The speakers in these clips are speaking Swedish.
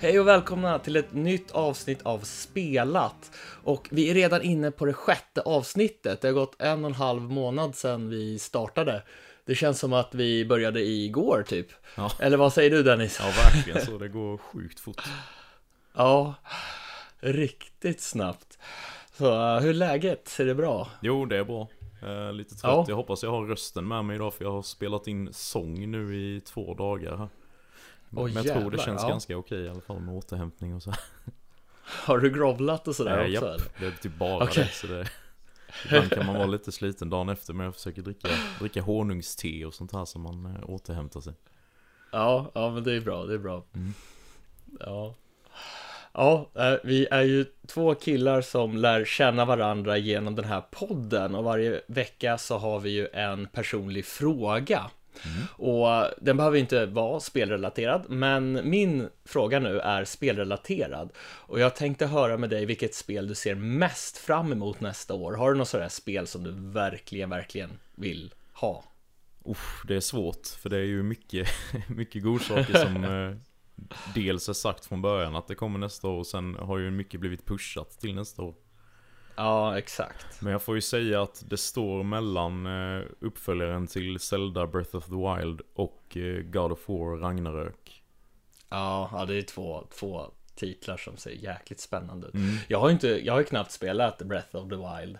Hej och välkomna till ett nytt avsnitt av Spelat. Och vi är redan inne på det sjätte avsnittet. Det har gått en och en halv månad sedan vi startade. Det känns som att vi började igår typ. Ja. Eller vad säger du Dennis? Ja, verkligen så. Det går sjukt fort. Ja, riktigt snabbt. Så uh, hur är läget? Är det bra? Jo, det är bra. Eh, lite trött. Ja. Jag hoppas jag har rösten med mig idag för jag har spelat in sång nu i två dagar här. Men jag tror det jävlar, känns ja. ganska okej i alla fall med återhämtning och så. Har du grovlat och sådär Eh, också? japp, eller? det är typ bara Okej. det. Så det Ibland kan man vara lite sliten dagen efter men jag försöker dricka, dricka honungste och sånt här så man eh, återhämtar sig. Ja, ja men det är bra, det är bra. Mm. Ja. Ja, eh, vi är ju två killar som lär känna varandra genom den här podden och varje vecka så har vi ju en personlig fråga. Och den behöver inte vara spelrelaterad, men min fråga nu är spelrelaterad. Och jag tänkte höra med dig vilket spel du ser mest fram emot nästa år. Har du något sådär spel som du verkligen, verkligen vill ha? Uff, det är svårt för det är ju mycket, mycket godsaker som eh, dels är sagt från början att det kommer nästa år och sen har ju mycket blivit pushat till nästa år. Ja, exakt. Men jag får ju säga att det står mellan eh, uppföljaren till Zelda Breath of the Wild och eh, God of War Ragnarök. Ja, ja det är två, två titlar som ser jäkligt spännande ut. Mm. Jag har ju inte, jag har knappt spelat Breath of the Wild.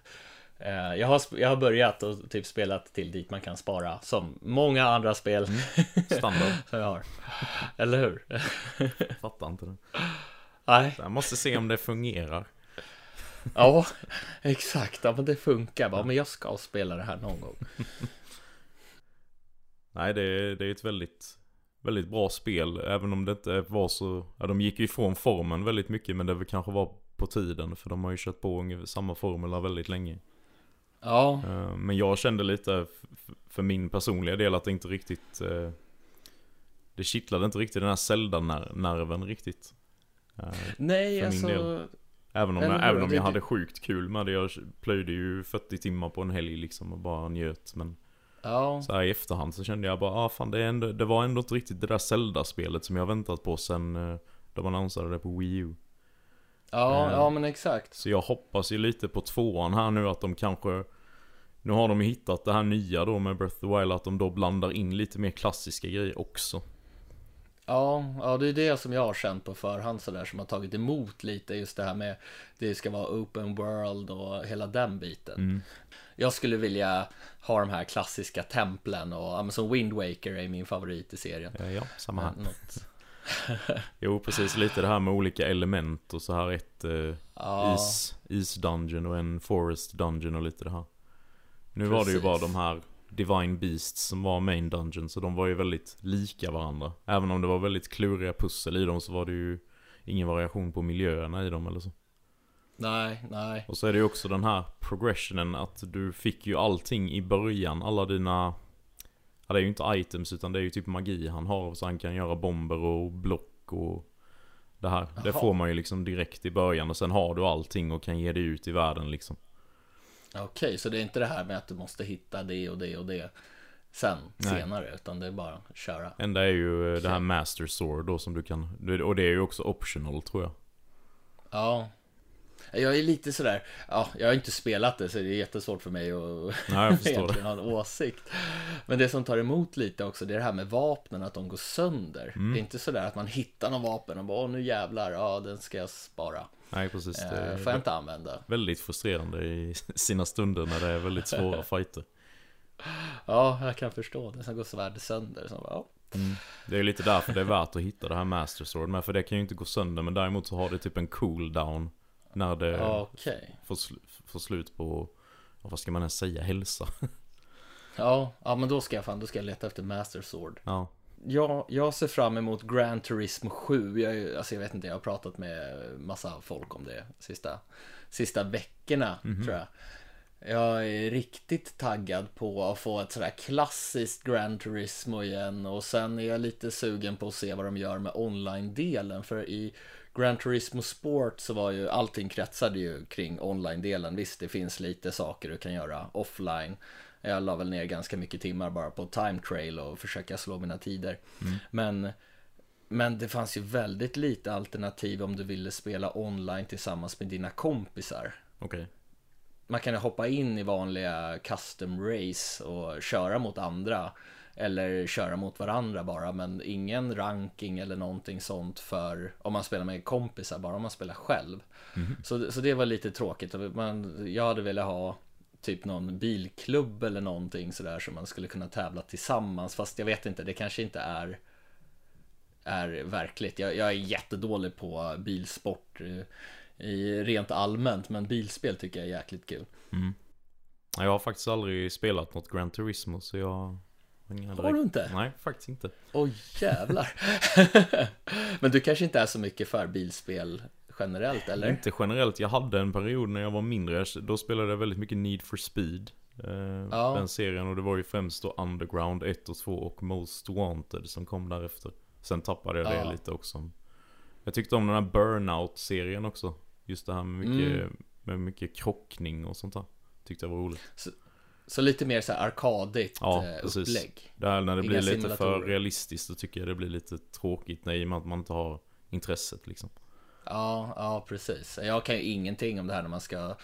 Eh, Jag har, jag har börjat och typ spelat till dit man kan spara, som många andra spel Mm. Standard. som jag har. Eller hur? Fattar inte det. Nej, Jag måste se om det fungerar. Ja, exakt. Ja, men det funkar. Bara, men jag ska spela det här någon gång. Nej, det är, det är ett väldigt, väldigt bra spel. Även om det inte var så... Ja, de gick ju ifrån formen väldigt mycket, men det väl kanske var på tiden. För de har ju kört på samma formula väldigt länge. Ja, Eh, Men jag kände lite för min personliga del att det inte riktigt... eh, Det kittlade inte riktigt den här Zelda-nerven riktigt. Eh, nej, alltså. Även om, jag, även om jag hade sjukt kul med det. Jag plöjde ju 40 timmar på en helg liksom och bara njöt. Men Ja, så här i efterhand så kände jag bara, ah fan det, är ändå, det var ändå inte riktigt det där Zelda-spelet som jag väntat på sen eh, de annonserade det på Wii U. ja, Eh. ja, men exakt. Så jag hoppas ju lite på tvåan här nu att de kanske Nu har de hittat det här nya då med Breath of the Wild att de då blandar in lite mer klassiska grejer också. Ja, ja, det är det som jag har känt på förhand sådär som har tagit emot lite just det här med det ska vara open world och hela den biten. Mm. Jag skulle vilja ha de här klassiska templen och ja, som Wind Waker är min favorit i serien. Eh, ja, samma här. Jo precis, lite det här med olika element och så här ett eh, ja, is, is dungeon och en forest dungeon och lite det här. Nu var det ju Precis. bara de här Divine Beasts som var main dungeon så de var ju väldigt lika varandra. Även om det var väldigt kluriga pussel i dem så var det ju ingen variation på miljöerna i dem eller så. nej, nej. Och så är det ju också den här progressionen att du fick ju allting i början, alla dina Ja det är ju inte items utan det är ju typ magi han har så han kan göra bomber och block och Det här, det Jaha. får man ju liksom direkt i början och sen har du allting och kan ge det ut i världen liksom Okej, så det är inte det här med att du måste hitta det och det och det sen, Nej. senare, utan det är bara att köra. Enda är ju eh, det här master sword då som du kan Och det är ju också optional tror jag Ja. Jag är lite sådär, ja, jag har inte spelat det så det är jättesvårt för mig att egentligen ha en åsikt. Men det som tar emot lite också, det är det här med vapnen, att de går sönder. Mm. Det är inte sådär att man hittar någon vapen och bara, åh nu jävlar, ja den ska jag spara. Nej precis, det Eh, får jag inte använda. väldigt frustrerande i sina stunder när det är väldigt svåra fighter Ja, jag kan förstå det. Sen går svärdet sönder. Så bara, ja. Det är ju lite därför det är värt att hitta det här master sword med för det kan ju inte gå sönder men däremot så har det typ en cooldown När det Okej. får, sl- får slut på, vad ska man ens säga, hälsa Ja, ja, men då ska jag fan, då ska jag leta efter Master Sword. Ja, Ja, jag ser fram emot Gran Turismo 7. Jag, alltså jag vet inte, jag har pratat med massa folk om det sista, sista veckorna, tror jag. Jag är riktigt taggad på att få ett sådär klassiskt Gran Turismo igen och sen är jag lite sugen på att se vad de gör med online-delen för i Gran Turismo Sport så var ju allting kretsade ju kring online-delen. Visst, det finns lite saker du kan göra offline. Jag la väl ner ganska mycket timmar bara på time trail och försöka slå mina tider. Men Men det fanns ju väldigt lite alternativ om du ville spela online tillsammans med dina kompisar. Okej. Man kan ju hoppa in i vanliga custom race och köra mot andra. Eller köra mot varandra bara, men ingen ranking eller någonting sånt för om man spelar med kompisar, bara om man spelar själv. Så, så det var lite tråkigt. Man, jag hade velat ha typ någon bilklubb eller någonting sådär som man skulle kunna tävla tillsammans. Fast jag vet inte, det kanske inte är är verkligt. Jag, jag är jättedålig på bilsport eh, i rent allmänt, men bilspel tycker jag är jäkligt kul. Ja, Jag har faktiskt aldrig spelat något Gran Turismo så jag har du inte? Nej, faktiskt inte. Oj jävlar. men du kanske inte är så mycket för bilspel generellt, eller? Inte generellt, jag hade en period när jag var mindre, då spelade jag väldigt mycket Need for Speed. Eh, Ja. Den serien och det var ju främst då Underground 1 och 2 och Most Wanted som kom därefter. Sen tappade jag det Ja. lite också. Jag tyckte om den här Burnout-serien också. Just det här med mycket, Mm. med mycket krockning och sånt där. Tyckte jag var roligt. Så lite mer så här arkadigt Ja, eh, precis. upplägg. Det här när det Inga blir lite för realistiskt, då tycker jag det blir lite tråkigt när, i och med att man inte har intresset liksom. Ja, ja precis. Jag kan ju ingenting om det här när man ska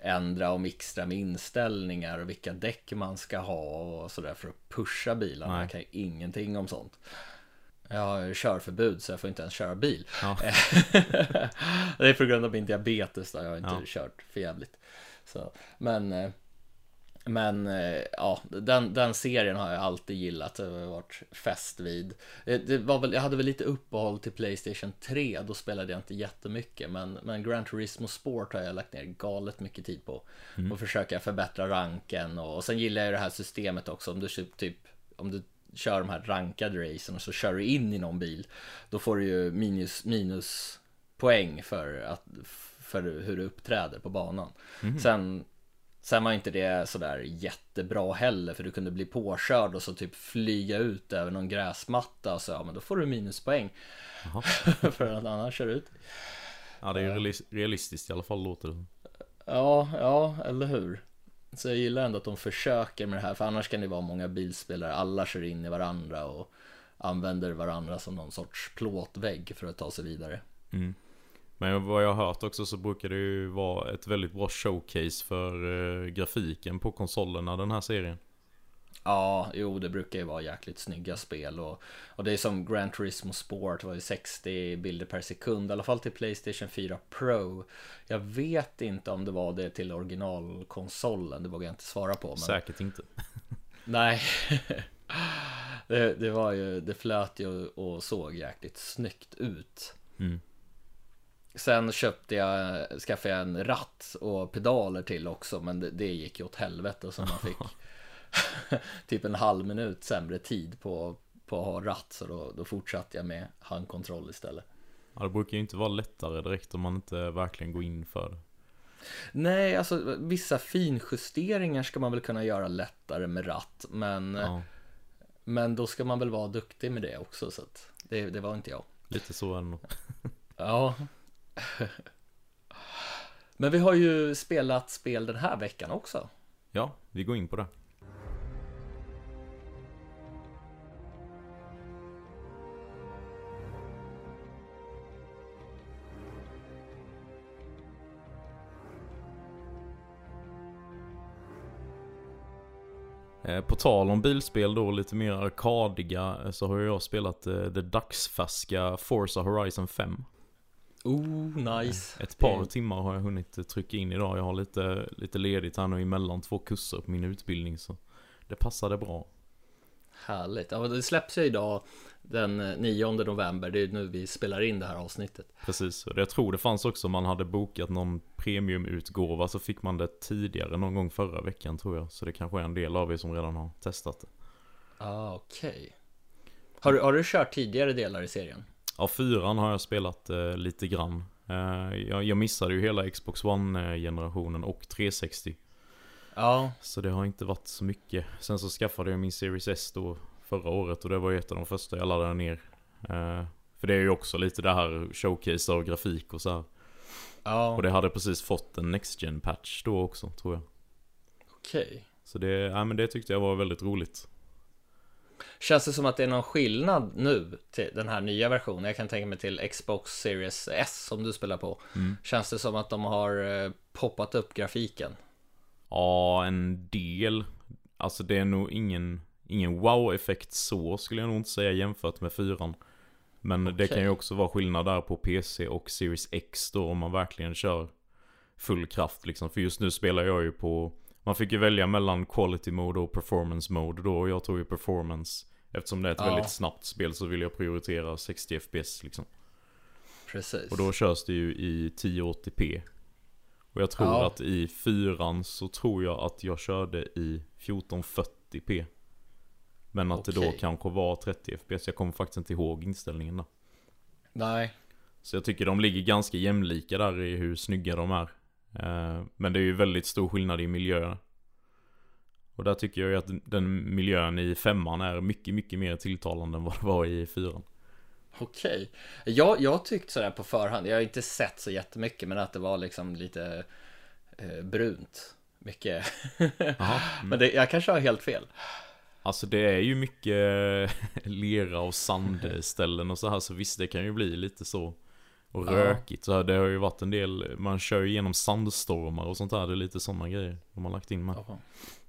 ändra och mixtra med inställningar och vilka däck man ska ha och sådär för att pusha bilarna. Jag kan ju ingenting om sånt. Jag har körförbud så jag får inte ens köra bil. Ja. det är på grund av min diabetes då, jag har inte Ja. kört för jävligt. Så, men eh, men eh, ja, den, den serien har jag alltid gillat. Har varit fäst vid. Det, det var väl, jag hade väl lite uppehåll till Playstation 3. Då spelade jag inte jättemycket. Men, men Gran Turismo Sport har jag lagt ner galet mycket tid på. Och försöka förbättra ranken. Och, och sen gillar jag det här systemet också. Om du typ, om du kör de här rankade racen och så kör du in i någon bil. Då får du ju minus, minus poäng för, att, för hur du uppträder på banan. Sen Sen var inte det sådär jättebra heller för du kunde bli påkörd och så typ flyga ut över någon gräsmatta och så ja men då får du minuspoäng för att annars kör ut. Ja, det är ju realis- realistiskt i alla fall låter det. Ja, ja, eller hur? Så jag gillar ändå att de försöker med det här för annars kan det vara många bilspelare, alla kör in i varandra och använder varandra som någon sorts plåtvägg för att ta sig vidare. Mm. Men vad jag har hört också så brukar det ju vara ett väldigt bra showcase för eh, grafiken på konsolerna den här serien. Ja, jo det brukar ju vara jäkligt snygga spel och, och det är som Gran Turismo Sport var ju 60 bilder per sekund, i alla fall till Playstation 4 Pro. Jag vet inte om det var det till originalkonsolen, det vågar jag inte svara på. Men... Säkert inte. Nej. det, det var ju, det flöt ju och såg jäkligt snyggt ut. Mm. Sen köpte jag, skaffade jag en ratt och pedaler till också men det, det gick ju åt helvete så man fick typ en halv minut sämre tid på, på att ha ratt så då, då fortsatte jag med handkontroll istället. Ja, det brukar ju inte vara lättare direkt om man inte verkligen går in för det. Nej, alltså vissa finjusteringar ska man väl kunna göra lättare med ratt men, Ja, men då ska man väl vara duktig med det också så att det, det var inte jag. lite så är det nog. Ja. Men vi har ju spelat spel den här veckan också. Ja, vi går in på det. Eh, på tal om bilspel då, lite mer arkadiga, eh, så har jag spelat eh, det dagsfärska Forza Horizon 5. Oh, nice. Ett par timmar har jag hunnit eh, trycka in idag. Jag har lite, lite ledigt här nu emellan två kurser på min utbildning så det passade bra. Härligt. Ja, det släpps ju idag den 9 november. Det är nu vi spelar in det här avsnittet. Precis, och jag tror det fanns också om man hade bokat någon premiumutgåva så fick man det tidigare någon gång förra veckan tror jag. Så det kanske är en del av er som redan har testat det. Ah, okej. Har, du- har du kört tidigare delar i serien? Ja, fyran har jag spelat eh, lite grann. Eh, jag, jag missade ju hela Xbox One-generationen och 360. Ja, Så det har inte varit så mycket. Sen så skaffade jag min Series S då förra året och det var ju ett av de första jag laddade ner. Eh, för det är ju också lite det här showcase av grafik och så här. ja, Och det hade precis fått en Next gen patch då också tror jag. okej. Så det, ja, men det tyckte jag var väldigt roligt. Känns det som att det är någon skillnad nu till den här nya versionen? Jag kan tänka mig till Xbox Series S som du spelar på. Mm. Känns det som att de har eh, poppat upp grafiken? Ja, en del. Alltså det är nog ingen, ingen wow-effekt så skulle jag nog inte säga jämfört med fyran. Men det Okej. kan ju också vara skillnad där på PC och Series X då om man verkligen kör full kraft liksom. För just nu spelar jag ju på, man fick ju välja mellan quality mode och performance mode då och jag tog ju performance. Eftersom det är ett Ja. väldigt snabbt spel så vill jag prioritera 60 FPS liksom. Precis. Och då körs det ju i 1080p. Och jag tror Ja. att i fyran så tror jag att jag körde i 1440p. Men att det då Okej. kanske var 30 fps. Jag kommer faktiskt inte ihåg inställningen då. Nej, Så jag tycker de ligger ganska jämlika där i hur snygga de är. Eh, Men det är ju väldigt stor skillnad i miljö. Och där tycker jag ju att den miljön i femman är mycket, mycket mer tilltalande än vad det var i fyran. okej. Jag, jag tyckte sådär på förhand, jag har inte sett så jättemycket, men att det var liksom lite eh, brunt. Mycket. Jaha. men det, jag kanske har helt fel. Alltså det är ju mycket lera och sandställen och så här så visst det kan ju bli lite så och Ja. rökigt så här, det har ju varit en del, man kör ju igenom sandstormar och sånt där, det är lite sådana grejer de har lagt in med. Jaha.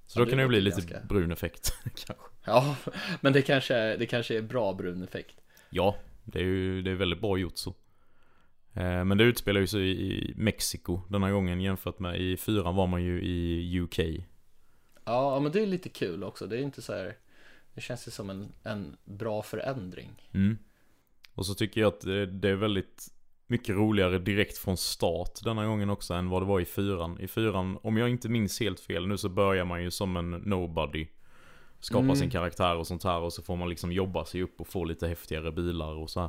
Så Ja, då det kan det ju bli lite ganska- brun effekt kanske. Ja, men det kanske, det kanske är bra brun effekt. Ja, det är ju det är väldigt bra gjort så. Eh, Men det utspelar ju sig i Mexiko den här gången jämfört med i fyran var man ju i UK. Ja, men det är lite kul också. Det är inte så här. Det känns ju som en, en bra förändring. Mm. Och så tycker jag att det, det är väldigt mycket roligare direkt från start denna gången också än vad det var i fyran. I fyran, om jag inte minns helt fel nu så börjar man ju som en nobody. Skapa Mm. sin karaktär och sånt här och så får man liksom jobba sig upp och få lite häftigare bilar och så här.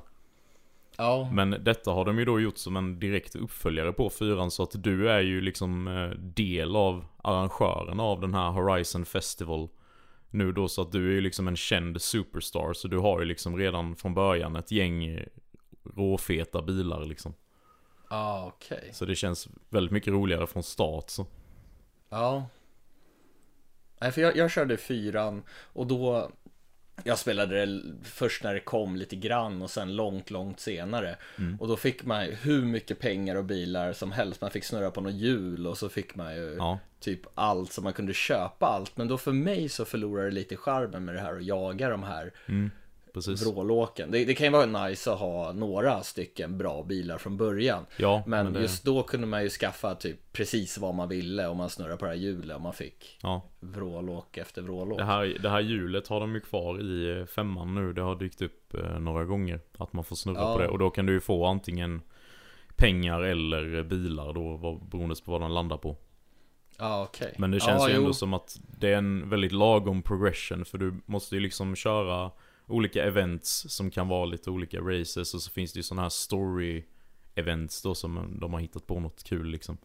Ja, Men detta har de ju då gjort som en direkt uppföljare på fyran så att du är ju liksom eh, del av arrangören av den här Horizon Festival. Nu då så att du är ju liksom en känd superstar så du har ju liksom redan från början ett gäng råfeta bilar liksom. ja okej. Så det känns väldigt mycket roligare från start så. Ja. Nej, för jag, jag körde fyran och då jag spelade det först när det kom lite grann och sen långt, långt senare. Mm. Och då fick man hur mycket pengar och bilar som helst. Man fick snurra på något hjul och så fick man ju Ja, typ allt som man kunde köpa allt. Men då för mig så förlorar det lite charmen med det här att jaga de här mm, precis. vrålåken. Det, det kan ju vara nice att ha några stycken bra bilar från början. Ja, Men, det, just då kunde man ju skaffa typ precis vad man ville om man snurrar på det här hjulet och man fick ja. vrålåk efter vrålåk. Det här, det här hjulet har de ju kvar i femman nu. Det har dykt upp eh, några gånger. Att man får snurra Ja. på det. Och då kan du ju få antingen pengar eller bilar då. Beroende på vad de landar på. Ja, okej. Men det känns ja, ju ändå jo. som att det är en väldigt lagom progression. För du måste ju liksom köra olika events som kan vara lite olika races. Och så finns det ju sådana här story events då som de har hittat på något kul liksom.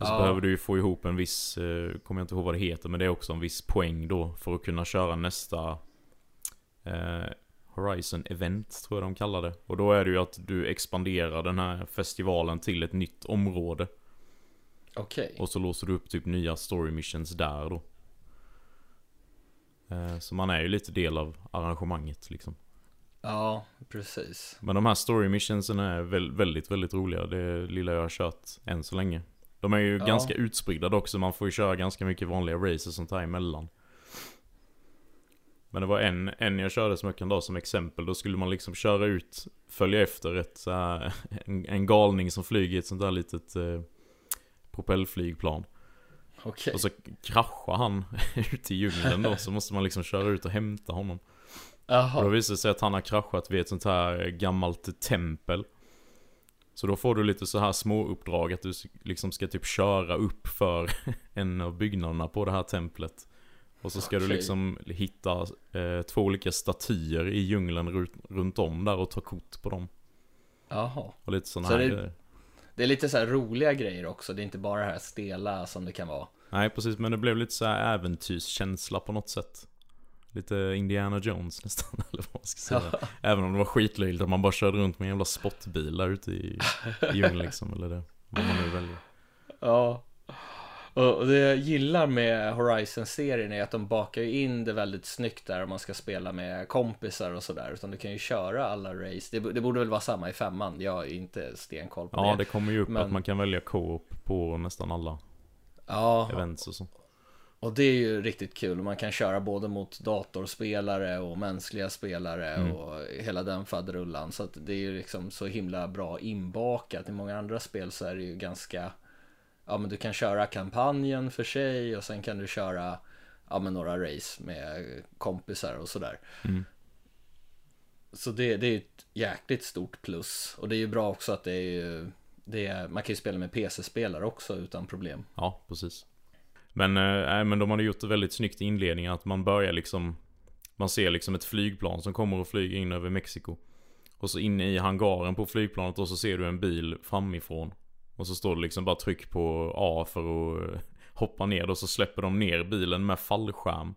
Och så Ja. behöver du ju få ihop en viss, eh, kommer jag inte ihåg vad det heter, men det är också en viss poäng då för att kunna köra nästa eh, Horizon Event tror jag de kallar det. Och då är det ju att du expanderar den här festivalen till ett nytt område. Okej. Och så låser du upp typ nya story missions där då. Eh, Så man är ju lite del av arrangemanget liksom. Ja, precis. Men de här story missionsen är väl, väldigt, väldigt roliga. Det lilla jag har kört än så länge. De är ju Ja. ganska utspridda dock så man får ju köra ganska mycket vanliga races sånt här emellan. Men det var en, en jag körde som jag kan ta som exempel. Då skulle man liksom köra ut, följa efter ett här, en, en galning som flyger i ett sånt där litet eh, propellflygplan. Okej. Och så kraschar han ute i djungeln då, så måste man liksom köra ut och hämta honom. Och då visar det sig att han har kraschat vid ett sånt här gammalt tempel. Så då får du lite så här små uppdrag att du liksom ska typ köra upp för en av byggnaderna på det här templet. Och så ska du Okej. liksom hitta eh, två olika statyer i djungeln runt, runt om där och ta kort på dem. Jaha. Och lite sådana Så här det- grejer. Det är lite så roliga grejer också. Det är inte bara det här stela som det kan vara. Nej precis, men det blev lite så här äventyrskänsla på något sätt. Lite Indiana Jones nästan, eller vad man ska säga. Även om det var skitlöjligt att man bara körde runt med en jävla spottbil där ute i, i djungeln liksom, eller det, vad man nu väljer. Ja. Och det jag gillar med Horizon-serien är att de bakar in det väldigt snyggt där om man ska spela med kompisar och sådär. Utan du kan ju köra alla race. Det, det borde väl vara samma i femman. Jag är inte stenkoll på Ja, det. det kommer ju upp Men- att man kan välja co-op på nästan alla Ja, events och så. och det är ju riktigt kul. Man kan köra både mot datorspelare och mänskliga spelare Mm. och hela den faderullan. Så det är ju liksom så himla bra inbakat. I många andra spel så är det ju ganska Ja men du kan köra kampanjen för sig och sen kan du köra Ja men några race med kompisar och sådär. Mm. Så det, det är ju ett jäkligt stort plus. Och det är ju bra också att det är ju det är, Man kan ju spela med PC-spelare också utan problem. Ja, precis. Men, nej, men de hade gjort det väldigt snyggt i inledningen att man börjar liksom Man ser liksom ett flygplan som kommer och flyger in över Mexiko. Och så inne i hangaren på flygplanet och så ser du en bil framifrån. Och så står det liksom bara tryck på A för att eh, hoppa ner och så släpper de ner bilen med fallskärm.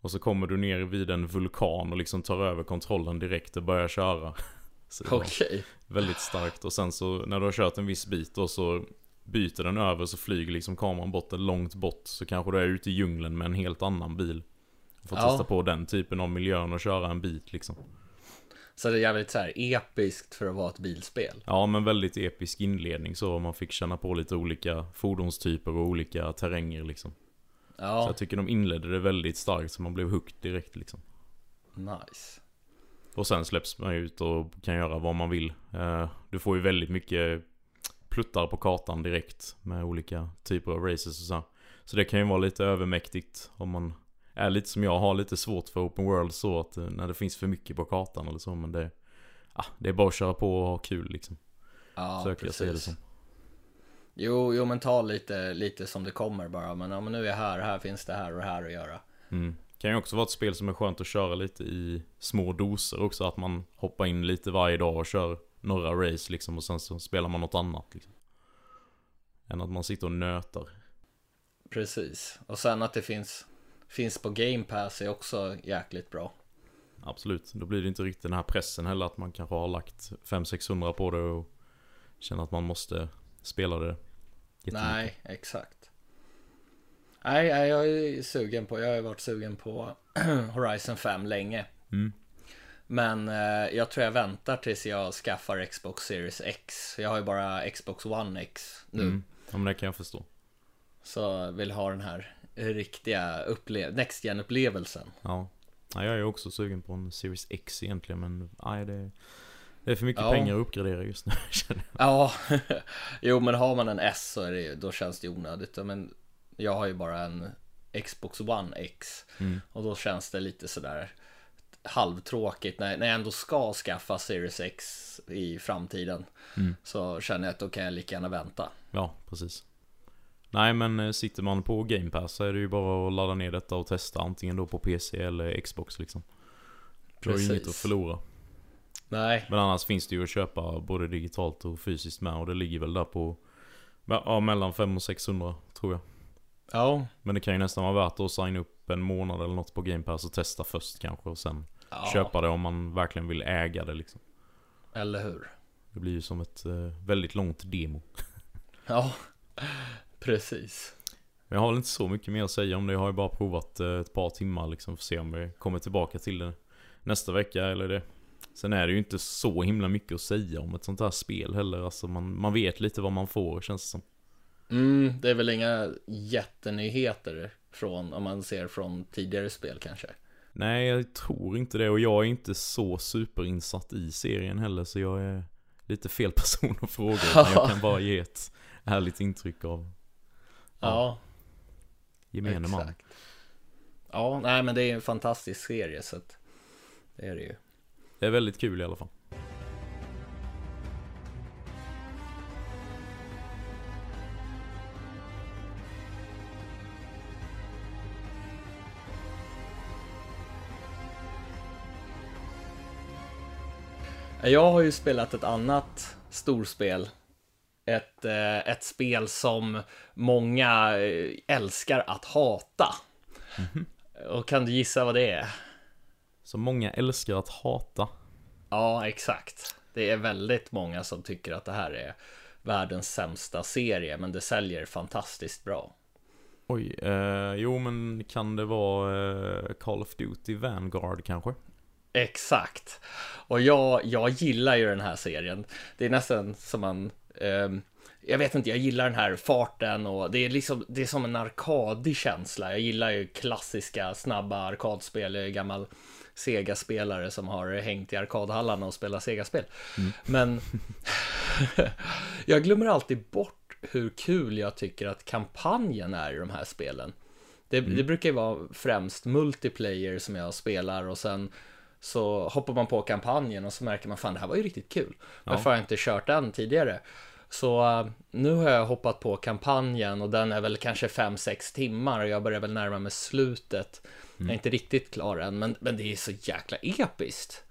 Och så kommer du ner vid en vulkan och liksom tar över kontrollen direkt och börjar köra. Okej. Väldigt starkt och sen så när du har kört en viss bit och så byter den över så flyger liksom kameran bort långt bort så kanske du är ute i djungeln med en helt annan bil. Och får Ja. testa på den typen av miljön och köra en bit liksom. Så det är jävligt så här episkt för att vara ett bilspel. Ja men väldigt episk inledning så man fick känna på lite olika fordonstyper och olika terränger liksom. Så Ja, jag tycker de inledde det väldigt starkt så man blev hooked direkt liksom. nice. Och sen släpps man ut och kan göra vad man vill. Eh, Du får ju väldigt mycket pluttar på kartan direkt med olika typer av races och så. Så det kan ju vara lite övermäktigt om man är lite som jag, har lite svårt för open world så att eh, när det finns för mycket på kartan eller så. Men det, ah, det är bara att köra på och ha kul liksom. Ja, Söker jag se det precis. som. Jo, jo, men ta lite, lite som det kommer bara. Men, ja, men nu är jag här, här finns det här och här att göra. Mm. Kan ju också vara ett spel som är skönt att köra lite i små doser också. Att man hoppar in lite varje dag och kör några race liksom och sen så spelar man något annat liksom. Än att man sitter och nötar. Precis. Och sen att det finns, finns på Game Pass är också jäkligt bra. Absolut, då blir det inte riktigt den här pressen heller att man kanske har lagt 500-600 på det och känner att man måste spela det. Nej, exakt. Nej, jag är sugen på, jag har varit sugen på Horizon 5 länge. Mm. Men eh, jag tror jag väntar tills jag skaffar Xbox Series X. Jag har ju bara Xbox One X nu. Mm. Ja men det kan jag förstå. Så vill ha den här riktiga upple- Next gen upplevelsen. Ja. ja. Jag är också sugen på en Series X egentligen men nej det, det är för mycket Ja. pengar att uppgradera just nu känner jag. Ja, jo men har man en S så är det, då känns det onödigt. Men jag har ju bara en Xbox One X. Mm. Och då känns det lite sådär halvtråkigt när, när jag ändå ska skaffa Series X i framtiden. Mm. Så känner jag att då kan jag lika gärna vänta. Ja, precis. Nej men eh, sitter man på Game Pass så är det ju bara att ladda ner detta och testa antingen då på PC eller Xbox liksom. Du har ju inget att förlora. Nej, Men annars finns det ju att köpa både digitalt och fysiskt med och det ligger väl där på Ja, mellan 500 och 600 tror jag. ja, Men det kan ju nästan vara värt att signa upp en månad eller något på Game Pass och testa först kanske och sen ja köpa det om man verkligen vill äga det liksom. eller hur? Det blir ju som ett eh, väldigt långt demo. Ja, precis. Jag har väl inte så mycket mer att säga om det. Jag har ju bara provat eh, ett par timmar liksom för att se om vi kommer tillbaka till det nästa vecka eller det. Sen är det ju inte så himla mycket att säga om ett sånt här spel heller. Alltså man, man vet lite vad man får känns det som. Mm, det är väl inga jättenyheter från, om man ser från tidigare spel kanske. Nej, jag tror inte det. Och jag är inte så superinsatt i serien heller. Så jag är lite fel person att fråga. jag kan bara ge ett ärligt intryck av Ja, gemene man. exakt. Ja, nej men det är en fantastisk serie så att det är det ju. Det är väldigt kul i alla fall. Jag har ju spelat ett annat storspel. Ett, eh, ett spel som många eh, älskar att hata. Och kan du gissa vad det är? Så många älskar att hata. Ja, exakt. Det är väldigt många som tycker att det här är världens sämsta serie, men det säljer fantastiskt bra. Oj, eh, jo men kan det vara eh, Call of Duty Vanguard kanske? Exakt. Och jag, jag gillar ju den här serien. Det är nästan som man... Eh, jag vet inte, jag gillar den här farten och det är liksom, det är som en arkadig känsla. Jag gillar ju klassiska, snabba arkadspel. Jag är gammal Sega-spelare som har hängt i arkadhallarna och spelat Sega-spel. Mm. Men jag glömmer alltid bort hur kul jag tycker att kampanjen är i de här spelen. Det, mm. det brukar ju vara främst multiplayer som jag spelar och sen så hoppar man på kampanjen och så märker man fan det här var ju riktigt kul. Varför ja. har jag inte kört den tidigare? Så uh, nu har jag hoppat på kampanjen och den är väl kanske 5-6 timmar och jag börjar väl närma mig slutet. Mm. Jag är mm. inte riktigt klar än, men, men det är så jäkla episkt.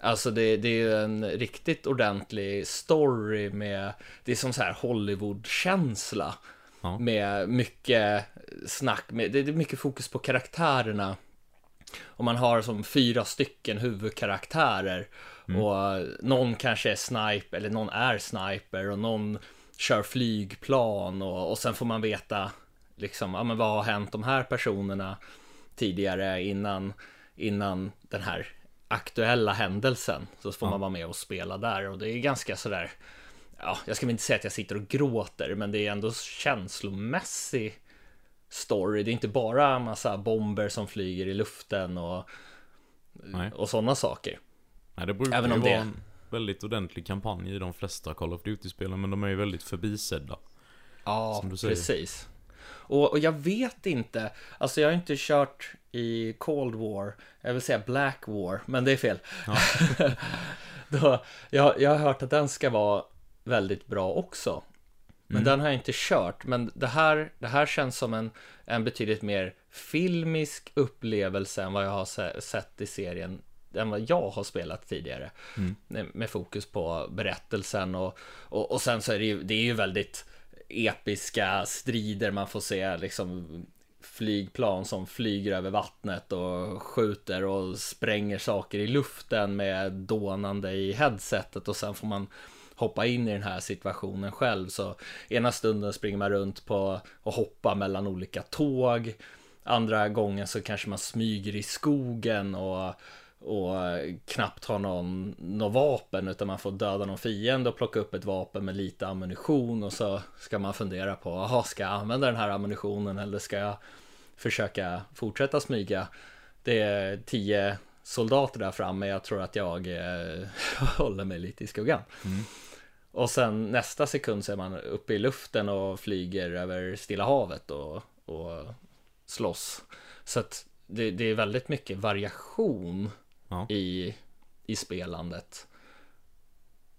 Alltså det, det är ju en riktigt ordentlig story med, det är som så här Hollywood-känsla. Ja. Med mycket snack, med, det är mycket fokus på karaktärerna. Och man har som fyra stycken huvudkaraktärer. Mm. Och någon kanske är sniper, eller någon är sniper och någon kör flygplan och, och sen får man veta liksom, ja men vad har hänt de här personerna tidigare innan, innan den här aktuella händelsen. Så får ja. man vara med och spela där och det är ganska sådär, ja, jag ska inte säga att jag sitter och gråter, men det är ändå känslomässig story. Det är inte bara massa bomber som flyger i luften och, och sådana saker. Nej, det brukar Även om ju vara en väldigt ordentlig kampanj i de flesta Call of Duty-spelen, men de är ju väldigt förbisedda. Ja, precis. Och, och, jag vet inte, alltså jag har inte kört i Cold War, jag vill säga Black War, men det är fel. Ja. Då, jag, jag har hört att den ska vara väldigt bra också. Men mm. den har jag inte kört. Men det här, det här känns som en, en betydligt mer filmisk upplevelse än vad jag har sett i serien än vad jag har spelat tidigare. Mm. Med fokus på berättelsen och, och, och sen så är det ju, det är ju väldigt episka strider man får se liksom flygplan som flyger över vattnet och skjuter och spränger saker i luften med dånande i headsetet och sen får man hoppa in i den här situationen själv. Så ena stunden springer man runt på och hoppar mellan olika tåg. Andra gången så kanske man smyger i skogen och och knappt har någon, någon vapen utan man får döda någon fiende och plocka upp ett vapen med lite ammunition och så ska man fundera på, jaha, ska jag använda den här ammunitionen eller ska jag försöka fortsätta smyga? Det är tio soldater där framme, jag tror att jag eh, håller mig lite i skuggan. Mm. Och sen nästa sekund så är man uppe i luften och flyger över Stilla havet och, och slåss. Så att det, det är väldigt mycket variation ja. i, i spelandet.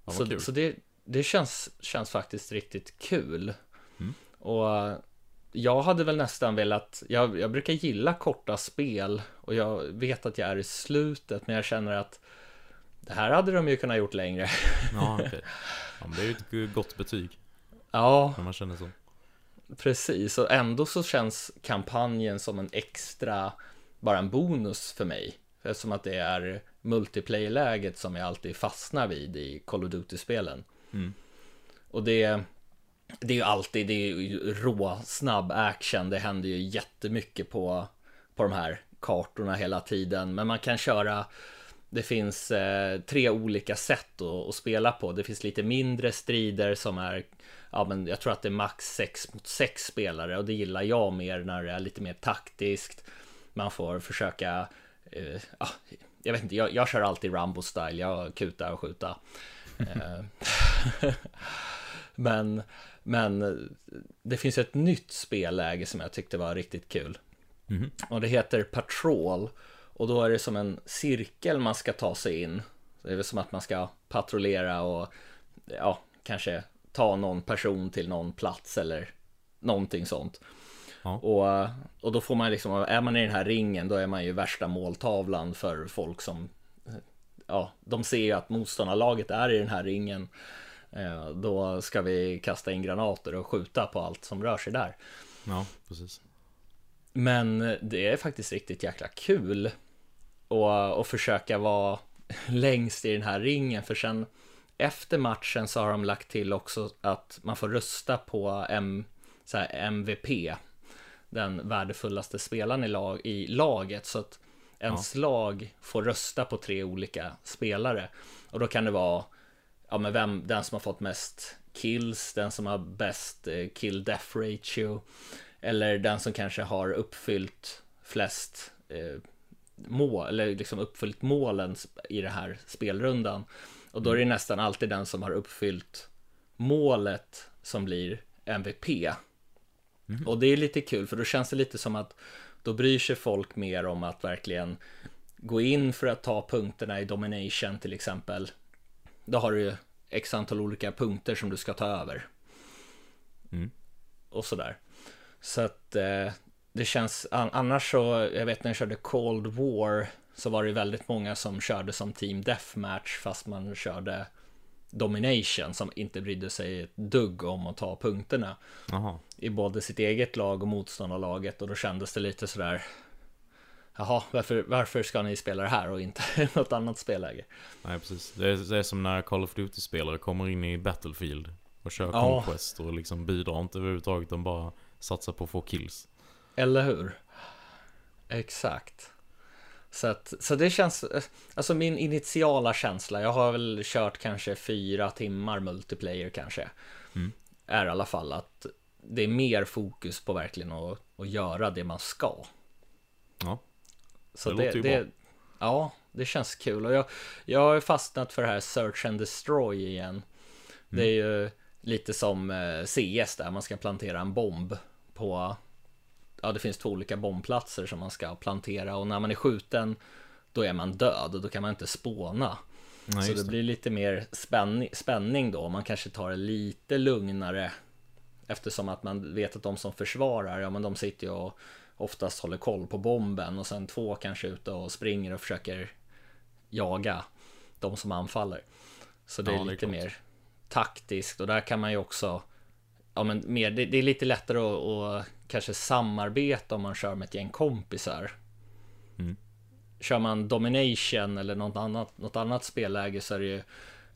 Ja, så, så det, det känns, känns faktiskt riktigt kul. Mm. Och jag hade väl nästan velat, jag, jag brukar gilla korta spel och jag vet att jag är i slutet men jag känner att det här hade de ju kunnat gjort längre. Ja, okay. ja det är ju ett gott betyg. Ja. När man känner så. Precis, och ändå så känns kampanjen som en extra, bara en bonus för mig. Eftersom att det är multiplayer-läget som jag alltid fastnar vid i Call of Duty-spelen. Mm. Och det, det är ju alltid, det är ju rå, snabb action. Det händer ju jättemycket på, på de här kartorna hela tiden. Men man kan köra det finns eh, tre olika sätt att, att, spela på. Det finns lite mindre strider som är, ja men jag tror att det är max 6 mot 6 spelare och det gillar jag mer när det är lite mer taktiskt. Man får försöka eh, ah, jag vet inte, jag, jag kör alltid Rambo-style, jag kutar och skjuter. Eh, men, men det finns ett nytt spelläge som jag tyckte var riktigt kul. Mm. Och det heter Patrol. Och då är det som en cirkel man ska ta sig in. Det är väl som att man ska patrullera och ja, kanske ta någon person till någon plats eller någonting sånt. Ja. Och, och då får man liksom, är man i den här ringen då är man ju värsta måltavlan för folk som Ja, de ser ju att motståndarlaget är i den här ringen eh, Då ska vi kasta in granater och skjuta på allt som rör sig där Ja, precis Men det är faktiskt riktigt jäkla kul och, och försöka vara längst i den här ringen för sen efter matchen så har de lagt till också att man får rösta på M, så MVP. Den värdefullaste spelaren i, lag, i laget. Så att ens ja. lag får rösta på tre olika spelare. Och då kan det vara ja, men vem, den som har fått mest kills, den som har bäst eh, kill death ratio. Eller den som kanske har uppfyllt flest eh, mål, eller liksom uppfyllt målen i den här spelrundan. Och då är det mm. nästan alltid den som har uppfyllt målet som blir MVP. Mm. Och det är lite kul för då känns det lite som att då bryr sig folk mer om att verkligen gå in för att ta punkterna i domination till exempel. Då har du ju x antal olika punkter som du ska ta över. Mm. Och sådär. Så att eh, det känns, annars så, jag vet när jag körde Cold War så var det väldigt många som körde som Team Deathmatch fast man körde Domination som inte brydde sig ett dugg om att ta punkterna. Aha. I både sitt eget lag och motståndarlaget och då kändes det lite sådär Jaha, varför, varför ska ni spela det här och inte något annat spelläge? Nej, precis. Det är, det är som när Call of Duty-spelare kommer in i Battlefield och kör ja. Conquest och liksom bidrar inte överhuvudtaget. De bara satsar på att få kills. Eller hur? Exakt. Så, att, så det känns, alltså min initiala känsla, jag har väl kört kanske fyra timmar multiplayer kanske. Mm. Är i alla fall att det är mer fokus på verkligen att, att göra det man ska. Ja. Så det, det, det Ja, det känns kul och jag, jag har fastnat för det här Search and Destroy igen. Mm. Det är ju lite som eh, CS där man ska plantera en bomb på ja, det finns två olika bombplatser som man ska plantera och när man är skjuten då är man död och då kan man inte spåna. Nej, så det, det, blir lite mer spänning, spänning då. Man kanske tar det lite lugnare eftersom att man vet att de som försvarar, ja men de sitter ju och oftast håller koll på bomben och sen två kanske ute och springer och försöker jaga de som anfaller. Så det är ja, lite det är mer taktiskt och där kan man ju också ja, men mer, det, det är lite lättare att, att, kanske samarbeta om man kör med ett gäng kompisar. Mm. Kör man Domination eller något annat, något annat spelläge så är det ju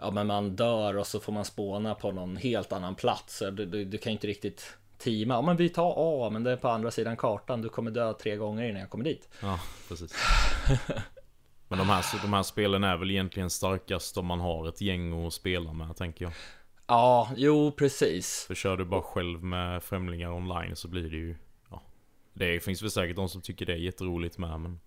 Ja men man dör och så får man spåna på någon helt annan plats. Du, du, du kan inte riktigt teama. Ja men vi tar A men det är på andra sidan kartan. Du kommer dö tre gånger innan jag kommer dit. Ja precis. men de här, de här spelen är väl egentligen starkast om man har ett gäng att spela med tänker jag. Ja, jo precis. För kör du bara själv med främlingar online så blir det ju... Ja, det finns väl säkert de som tycker det är jätteroligt med men...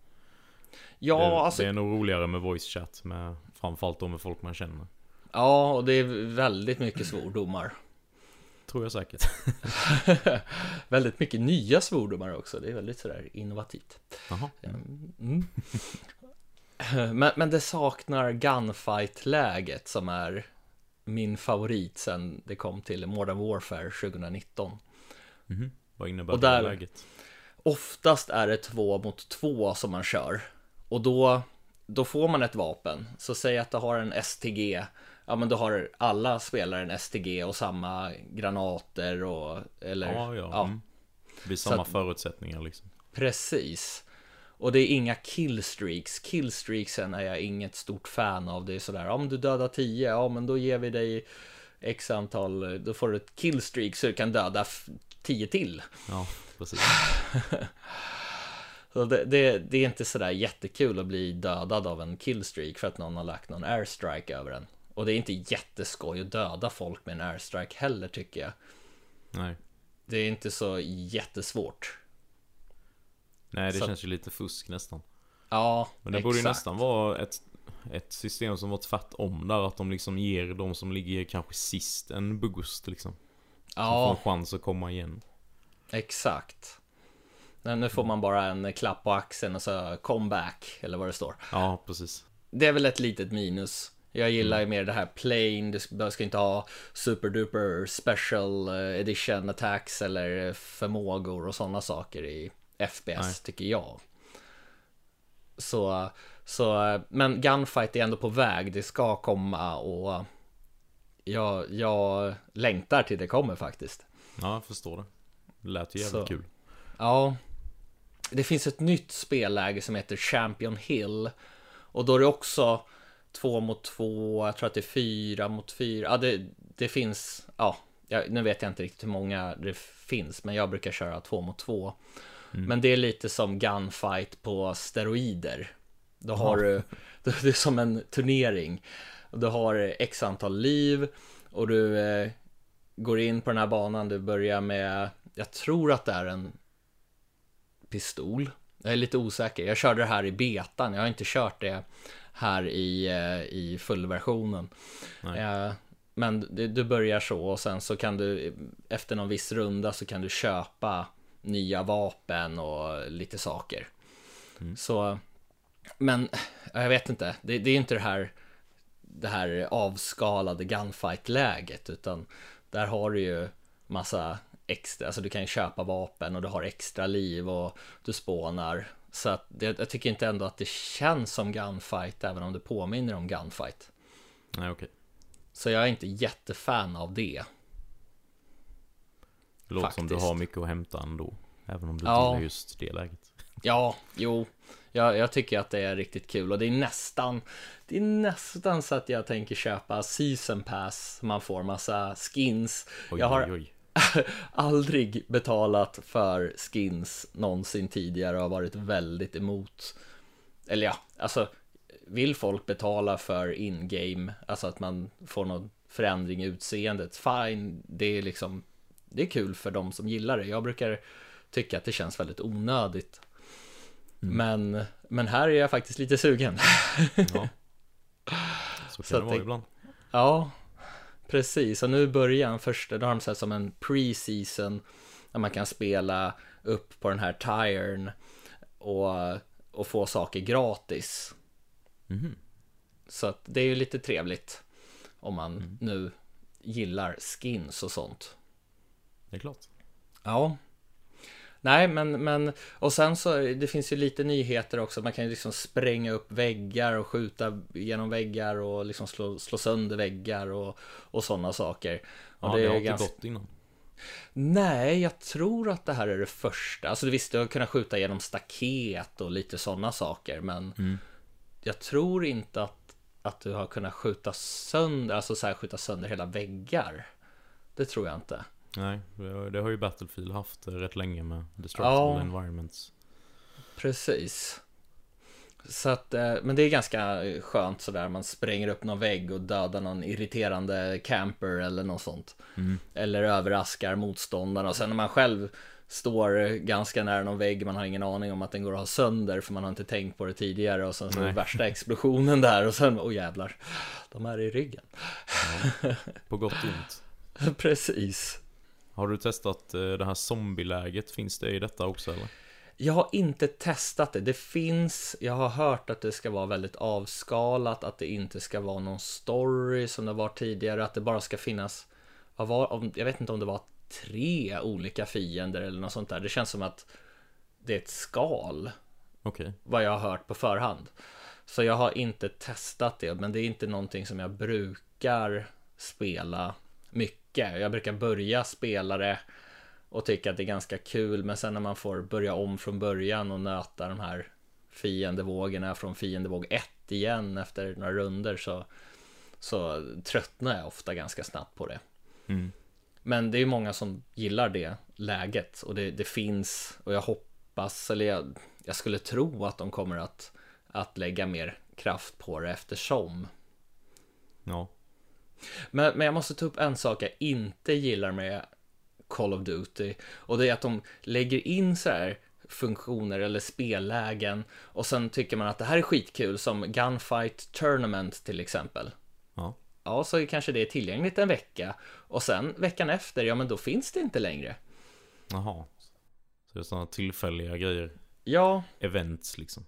Ja, det, alltså... det är nog roligare med voice chat med framförallt då med folk man känner. Ja, och det är väldigt mycket svordomar. Tror jag säkert. väldigt mycket nya svordomar också. Det är väldigt sådär innovativt. Jaha. Mm. men, men det saknar gunfight-läget som är min favorit sen det kom till Modern Warfare 2019. Mm. Vad innebär och där, det läget? Oftast är det två mot två som man kör. Och då, då får man ett vapen. Så säg att du har en STG. Ja men då har alla spelare en STG och samma granater och eller Ja ja, ja. Mm. Det blir samma att, förutsättningar liksom Precis och det är inga killstreaks. Killstreaksen är jag inget stort fan av. Det är sådär, om du dödar 10, ja men då ger vi dig X antal, då får du ett killstreak så du kan döda 10 till. Ja, precis. så det, det, det, är inte sådär jättekul att bli dödad av en killstreak för att någon har lagt någon airstrike över en. Och det är inte jätteskoj att döda folk med en airstrike heller tycker jag. Nej. Det är inte så jättesvårt. Nej, det så... känns ju lite fusk nästan. Ja, Men det exakt. borde ju nästan vara ett, ett system som var tvärtom där. Att de liksom ger de som ligger kanske sist en boost liksom. Ja. Som får en chans att komma igen. Exakt. Men nu får man bara en klapp på axeln och så comeback eller vad det står. Ja, precis. Det är väl ett litet minus. Jag gillar ju mer det här plain, du ska inte ha superduper special eh, edition attacks eller förmågor och sådana saker i FPS Nej. tycker jag. Så, så, men Gunfight är ändå på väg, det ska komma och jag, jag längtar till det kommer faktiskt. Ja, jag förstår det. Det lät ju jävligt så, kul. Ja. Det finns ett nytt spelläge som heter Champion Hill. Och då är det också två mot två, jag tror att det är fyra mot fyra. Ja, det, det finns, ja, nu vet jag inte riktigt hur många det finns, men jag brukar köra två mot två. Mm. Men det är lite som gunfight på steroider. Då har du, det är som en turnering. Du har x antal liv och du eh, går in på den här banan, du börjar med, jag tror att det är en pistol. Jag är lite osäker, jag körde det här i betan, jag har inte kört det här i, eh, i fullversionen. Eh, men du börjar så och sen så kan du efter någon viss runda så kan du köpa nya vapen och lite saker. Mm. Så, men jag vet inte, det, det är inte det här det här avskalade gunfight-läget utan där har du ju massa extra, alltså du kan ju köpa vapen och du har extra liv och du spånar. Så att det, jag tycker inte ändå att det känns som gunfight även om det påminner om gunfight. Nej, okej. Okay. Så jag är inte jättefan av det. Det låter Faktiskt. som du har mycket att hämta ändå. Även om du ja. gillar just det läget. Ja, jo. Jag, jag, tycker att det är riktigt kul och det är nästan Det är nästan så att jag tänker köpa season pass Man får massa skins oj, Jag har oj, oj. aldrig betalat för skins någonsin tidigare och har varit väldigt emot Eller ja, alltså Vill folk betala för in-game Alltså att man får någon förändring i utseendet Fine, det är liksom Det är kul för de som gillar det Jag brukar tycka att det känns väldigt onödigt Mm. Men, men här är jag faktiskt lite sugen. ja. Så kan så det vara ibland. Ja, precis. Och nu i början, första, då har de så som en pre-season där man kan spela upp på den här tiren och, och få saker gratis. Mm. Så att det är ju lite trevligt om man mm. nu gillar skins och sånt. Det är klart. Ja. Nej, men, men och sen så det finns ju lite nyheter också. Man kan ju liksom spränga upp väggar och skjuta genom väggar och liksom slå, slå sönder väggar och, och sådana saker. Och ja, det, det har inte ganska... gått innan. Nej, jag tror att det här är det första. Alltså visst, du har kunnat skjuta genom staket och lite sådana saker, men mm. jag tror inte att, att du har kunnat skjuta sönder, alltså så här skjuta sönder hela väggar. Det tror jag inte. Nej, det har ju Battlefield haft rätt länge med Destructible ja, Environments. Precis. Så att, eh, men det är ganska skönt sådär, man spränger upp någon vägg och dödar någon irriterande camper eller något sånt. Mm. Eller överraskar motståndarna och sen när man själv står ganska nära någon vägg, man har ingen aning om att den går att ha sönder för man har inte tänkt på det tidigare och sen så är värsta explosionen där och sen, åh oh jävlar, de är i ryggen. Ja, på gott och ont. Precis. Har du testat eh, det här zombieläget? Finns det i detta också eller? Jag har inte testat det. Det finns, jag har hört att det ska vara väldigt avskalat, att det inte ska vara någon story som det var tidigare, att det bara ska finnas, vad var, jag vet inte om det var tre olika fiender eller något sånt där. Det känns som att det är ett skal. Okay. Vad jag har hört på förhand. Så jag har inte testat det, men det är inte någonting som jag brukar spela mycket mycket. Jag brukar börja spela det och tycka att det är ganska kul, men sen när man får börja om från början och nöta de här fiendevågorna från fiendevåg 1 igen efter några runder så, så tröttnar jag ofta ganska snabbt på det. Mm. Men det är många som gillar det läget och det, det finns och jag hoppas, eller jag, jag, skulle tro att de kommer att, att lägga mer kraft på det eftersom. Ja. Men, men jag måste ta upp en sak jag inte gillar med Call of Duty. Och det är att de lägger in så här funktioner eller spellägen och sen tycker man att det här är skitkul som Gunfight Tournament till exempel. Ja. Ja, så kanske det är tillgängligt en vecka och sen veckan efter, ja men då finns det inte längre. Jaha. Så det är sådana tillfälliga grejer. Ja. Events liksom.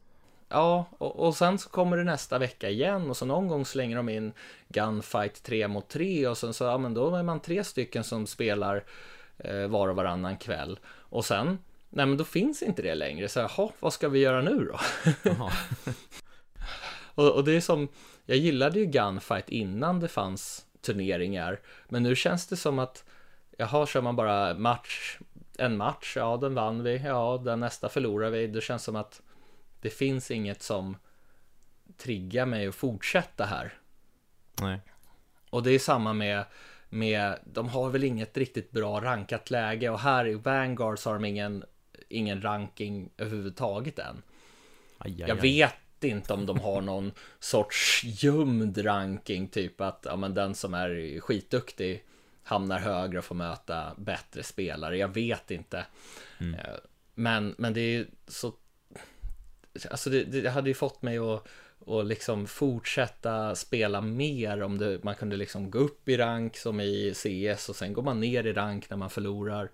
Ja, och, och, sen så kommer det nästa vecka igen och så någon gång slänger de in Gunfight 3 mot 3 och sen så, ja men då är man tre stycken som spelar eh, var och varannan kväll. Och sen, nej men då finns inte det längre, så jaha, vad ska vi göra nu då? och, och det är som, jag gillade ju Gunfight innan det fanns turneringar, men nu känns det som att, jaha, kör man bara match, en match, ja den vann vi, ja den nästa förlorar vi, det känns som att det finns inget som trigga mig att fortsätta här. Nej. Och det är samma med, med, de har väl inget riktigt bra rankat läge och här i Vanguard så har de ingen, ingen ranking överhuvudtaget än. Aj, aj, Jag vet inte om de har någon sorts gömd ranking, typ att ja, men den som är skitduktig hamnar högre och får möta bättre spelare. Jag vet inte. Mm. Eh, Men, men det är så... Alltså det, det hade ju fått mig att, att liksom fortsätta spela mer om det, man kunde liksom gå upp i rank som i CS och sen går man ner i rank när man förlorar.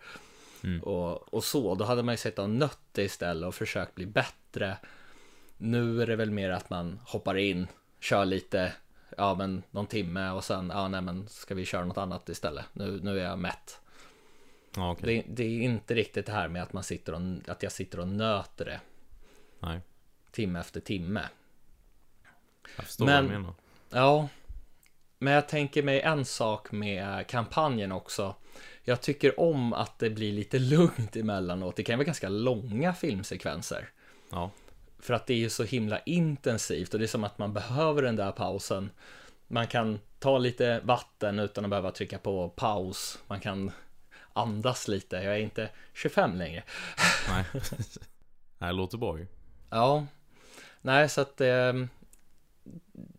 Mm. Och, och så, då hade man ju sett och nött det istället och försökt bli bättre. Nu är det väl mer att man hoppar in, kör lite, ja men någon timme och sen, ja nej men ska vi köra något annat istället. Nu, nu är jag mätt. Okej. Det, det är inte riktigt det här med att man sitter och, att jag sitter och nöter det Nej. Timme efter timme. Jag förstår Men- vad du menar. Ja, men jag tänker mig en sak med kampanjen också. Jag tycker om att det blir lite lugnt emellanåt. Det kan vara ganska långa filmsekvenser. Ja. För att det är ju så himla intensivt och det är som att man behöver den där pausen. Man kan ta lite vatten utan att behöva trycka på paus. Man kan andas lite. Jag är inte 25 längre. Nej. Det låter bra ju. Ja, nej så att eh,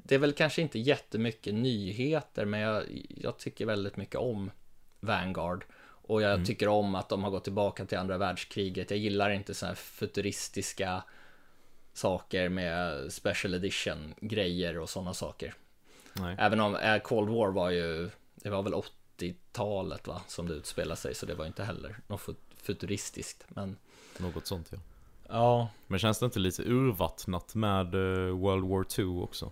det är väl kanske inte jättemycket nyheter, men jag, jag tycker väldigt mycket om Vanguard. Och jag Mm. tycker om att de har gått tillbaka till andra världskriget. Jag gillar inte så här futuristiska saker med special edition grejer och sådana saker. Nej. Även om eh, Cold War var ju, det var väl 80-talet va, som det utspelade sig, så det var inte heller något fut- futuristiskt. Men Något sånt ja. Ja, Men känns det inte lite urvattnat med eh, World War 2 också?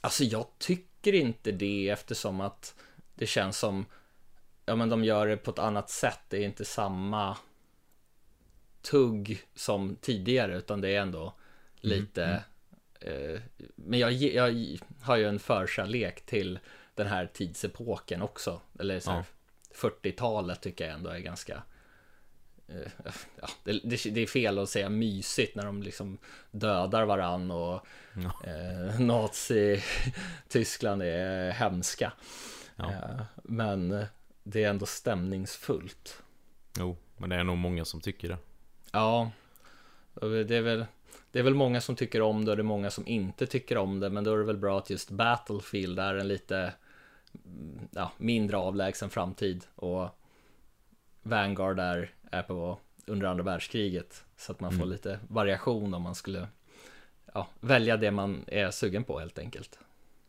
Alltså jag tycker inte det eftersom att det känns som Ja men de gör det på ett annat sätt. Det är inte samma Tugg som tidigare utan det är ändå Lite Eh, Men jag, jag har ju en förkärlek till Den här tidsepoken också. Eller så här, 40-talet tycker jag ändå är ganska Ja, det, det, det är fel att säga mysigt när de liksom dödar varann och Ja. eh, Nazi-Tyskland är hemska. Ja. Eh, men det är ändå stämningsfullt. Jo, men det är nog många som tycker det. Ja, det är väl det är väl många som tycker om det och det är många som inte tycker om det men då är det väl bra att just Battlefield är en lite mm, ja, mindre avlägsen framtid och Vanguard är, är på under andra världskriget så att man får Mm. lite variation om man skulle ja, välja det man är sugen på helt enkelt.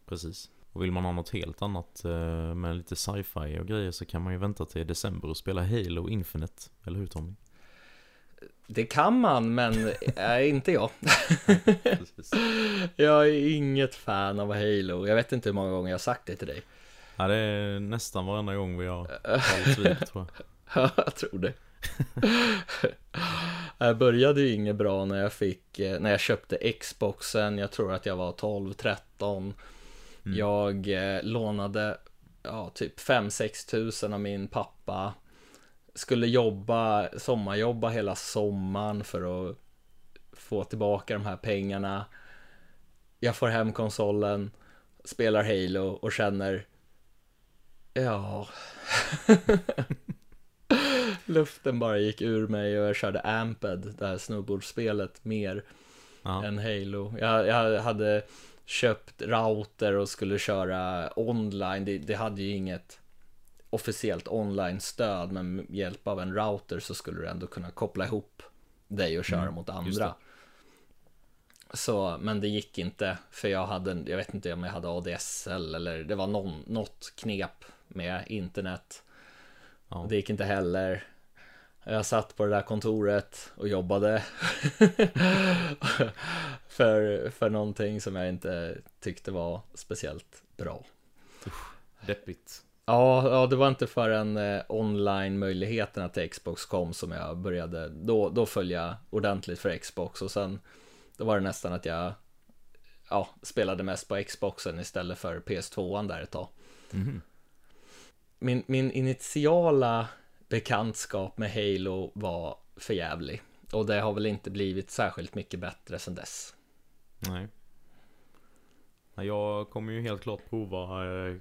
Precis. Och vill man ha något helt annat eh, med lite sci-fi och grejer så kan man ju vänta till december och spela Halo Infinite. Eller hur Tommy? Det kan man, men är inte jag. Jag är inget fan av Halo. Jag vet inte hur många gånger jag har sagt det till dig. Ja, det är nästan varenda gång vi har talat vid tror jag. Ja, jag tror det. Jag började ju inget bra när jag fick, eh, när jag köpte Xboxen, jag tror att jag var 12-13. Mm. Jag eh, lånade, ja, typ 5-6 tusen av min pappa. Skulle jobba, sommarjobba hela sommaren för att få tillbaka de här pengarna. Jag får hem konsolen, spelar Halo och känner, ja, Luften bara gick ur mig och jag körde Amped, det här snowboardspelet, mer Ja. än Halo. Jag, jag hade köpt router och skulle köra online. Det, det hade ju inget officiellt online-stöd, men med hjälp av en router så skulle du ändå kunna koppla ihop dig och köra Mm, mot andra. Så, men det gick inte, för jag hade, jag vet inte om jag hade ADSL eller det var någon, något knep med internet. Ja. Det gick inte heller. Jag satt på det där kontoret och jobbade för, för någonting som jag inte tyckte var speciellt bra. Deppigt. Ja, ja det var inte förrän eh, online-möjligheterna till Xbox kom som jag började, då, då föll jag ordentligt för Xbox och sen då var det nästan att jag ja, spelade mest på Xboxen istället för PS2an där ett tag. Mhm. Min, min initiala bekantskap med Halo var förjävlig och det har väl inte blivit särskilt mycket bättre sedan dess. Nej. Jag kommer ju helt klart prova eh,